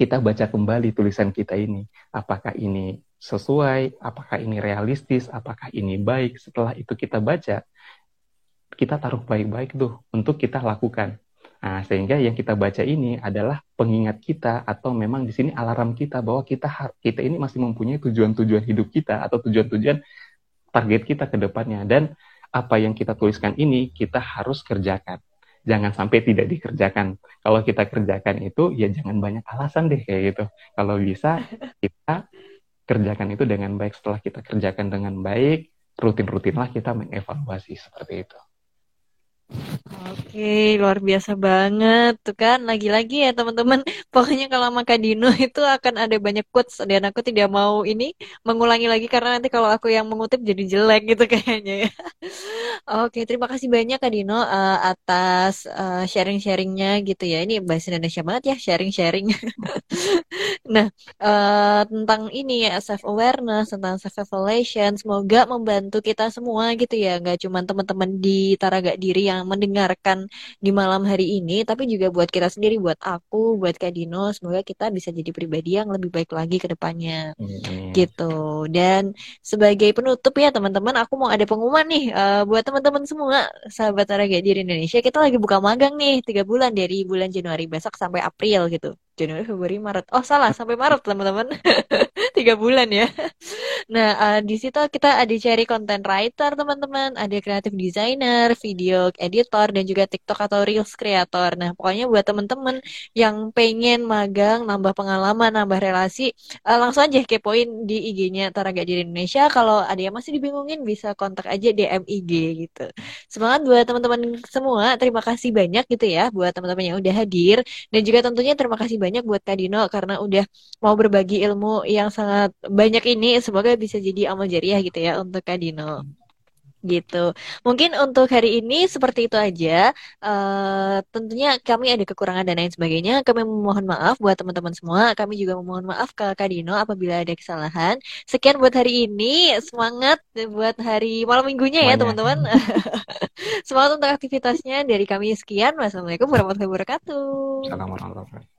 kita baca kembali tulisan kita ini. Apakah ini sesuai, apakah ini realistis, apakah ini baik. Setelah itu kita baca, kita taruh baik-baik tuh untuk kita lakukan. Nah, sehingga yang kita baca ini adalah pengingat kita atau memang di sini alarm kita bahwa kita kita ini masih mempunyai tujuan-tujuan hidup kita atau tujuan-tujuan target kita ke depannya dan apa yang kita tuliskan ini kita harus kerjakan. Jangan sampai tidak dikerjakan. Kalau kita kerjakan itu ya jangan banyak alasan deh kayak gitu. Kalau bisa kita kerjakan itu dengan baik setelah kita kerjakan dengan baik rutin-rutinlah kita mengevaluasi seperti itu. Oke, luar biasa banget tuh kan. Lagi-lagi ya teman-teman, pokoknya kalau sama Kak Dino itu akan ada banyak quotes dan aku tidak mau ini mengulangi lagi karena nanti kalau aku yang mengutip jadi jelek gitu kayaknya ya. Oke, terima kasih banyak Kak Dino uh, atas uh, sharing-sharingnya gitu ya. Ini bahasa Indonesia banget ya sharing-sharing. nah, uh, tentang ini ya self awareness, tentang self evaluation, semoga membantu kita semua gitu ya. Gak cuma teman-teman di Taraga Diri yang mendengarkan di malam hari ini, tapi juga buat kita sendiri, buat aku, buat Kak Dino, semoga kita bisa jadi pribadi yang lebih baik lagi ke depannya. Hmm. Gitu. Dan sebagai penutup ya teman-teman, aku mau ada pengumuman nih uh, buat teman-teman semua, sahabat Araga di Indonesia, kita lagi buka magang nih, tiga bulan dari bulan Januari besok sampai April gitu. Januari, Februari, Maret. Oh salah, sampai Maret teman-teman. Tiga bulan ya. Nah, uh, di situ kita ada cari content writer, teman-teman, ada creative designer, video editor, dan juga TikTok atau Reels creator. Nah, pokoknya buat teman-teman yang pengen magang, nambah pengalaman, nambah relasi, uh, langsung aja kepoin di IG-nya Taraga Diri Indonesia. Kalau ada yang masih dibingungin, bisa kontak aja DM IG gitu. Semangat buat teman-teman semua. Terima kasih banyak gitu ya buat teman-teman yang udah hadir. Dan juga tentunya terima kasih banyak buat Kak Dino karena udah mau berbagi ilmu yang sangat banyak ini. Semoga bisa jadi amal jariah gitu ya untuk Kak Dino gitu. Mungkin untuk hari ini seperti itu aja. Uh, tentunya kami ada kekurangan dan lain sebagainya. Kami memohon maaf buat teman-teman semua. Kami juga memohon maaf ke Kak Dino apabila ada kesalahan. Sekian buat hari ini. Semangat buat hari malam minggunya ya teman-teman. Semangat untuk aktivitasnya. Dari kami sekian. Wassalamualaikum warahmatullahi wabarakatuh. Assalamualaikum warahmatullahi wabarakatuh.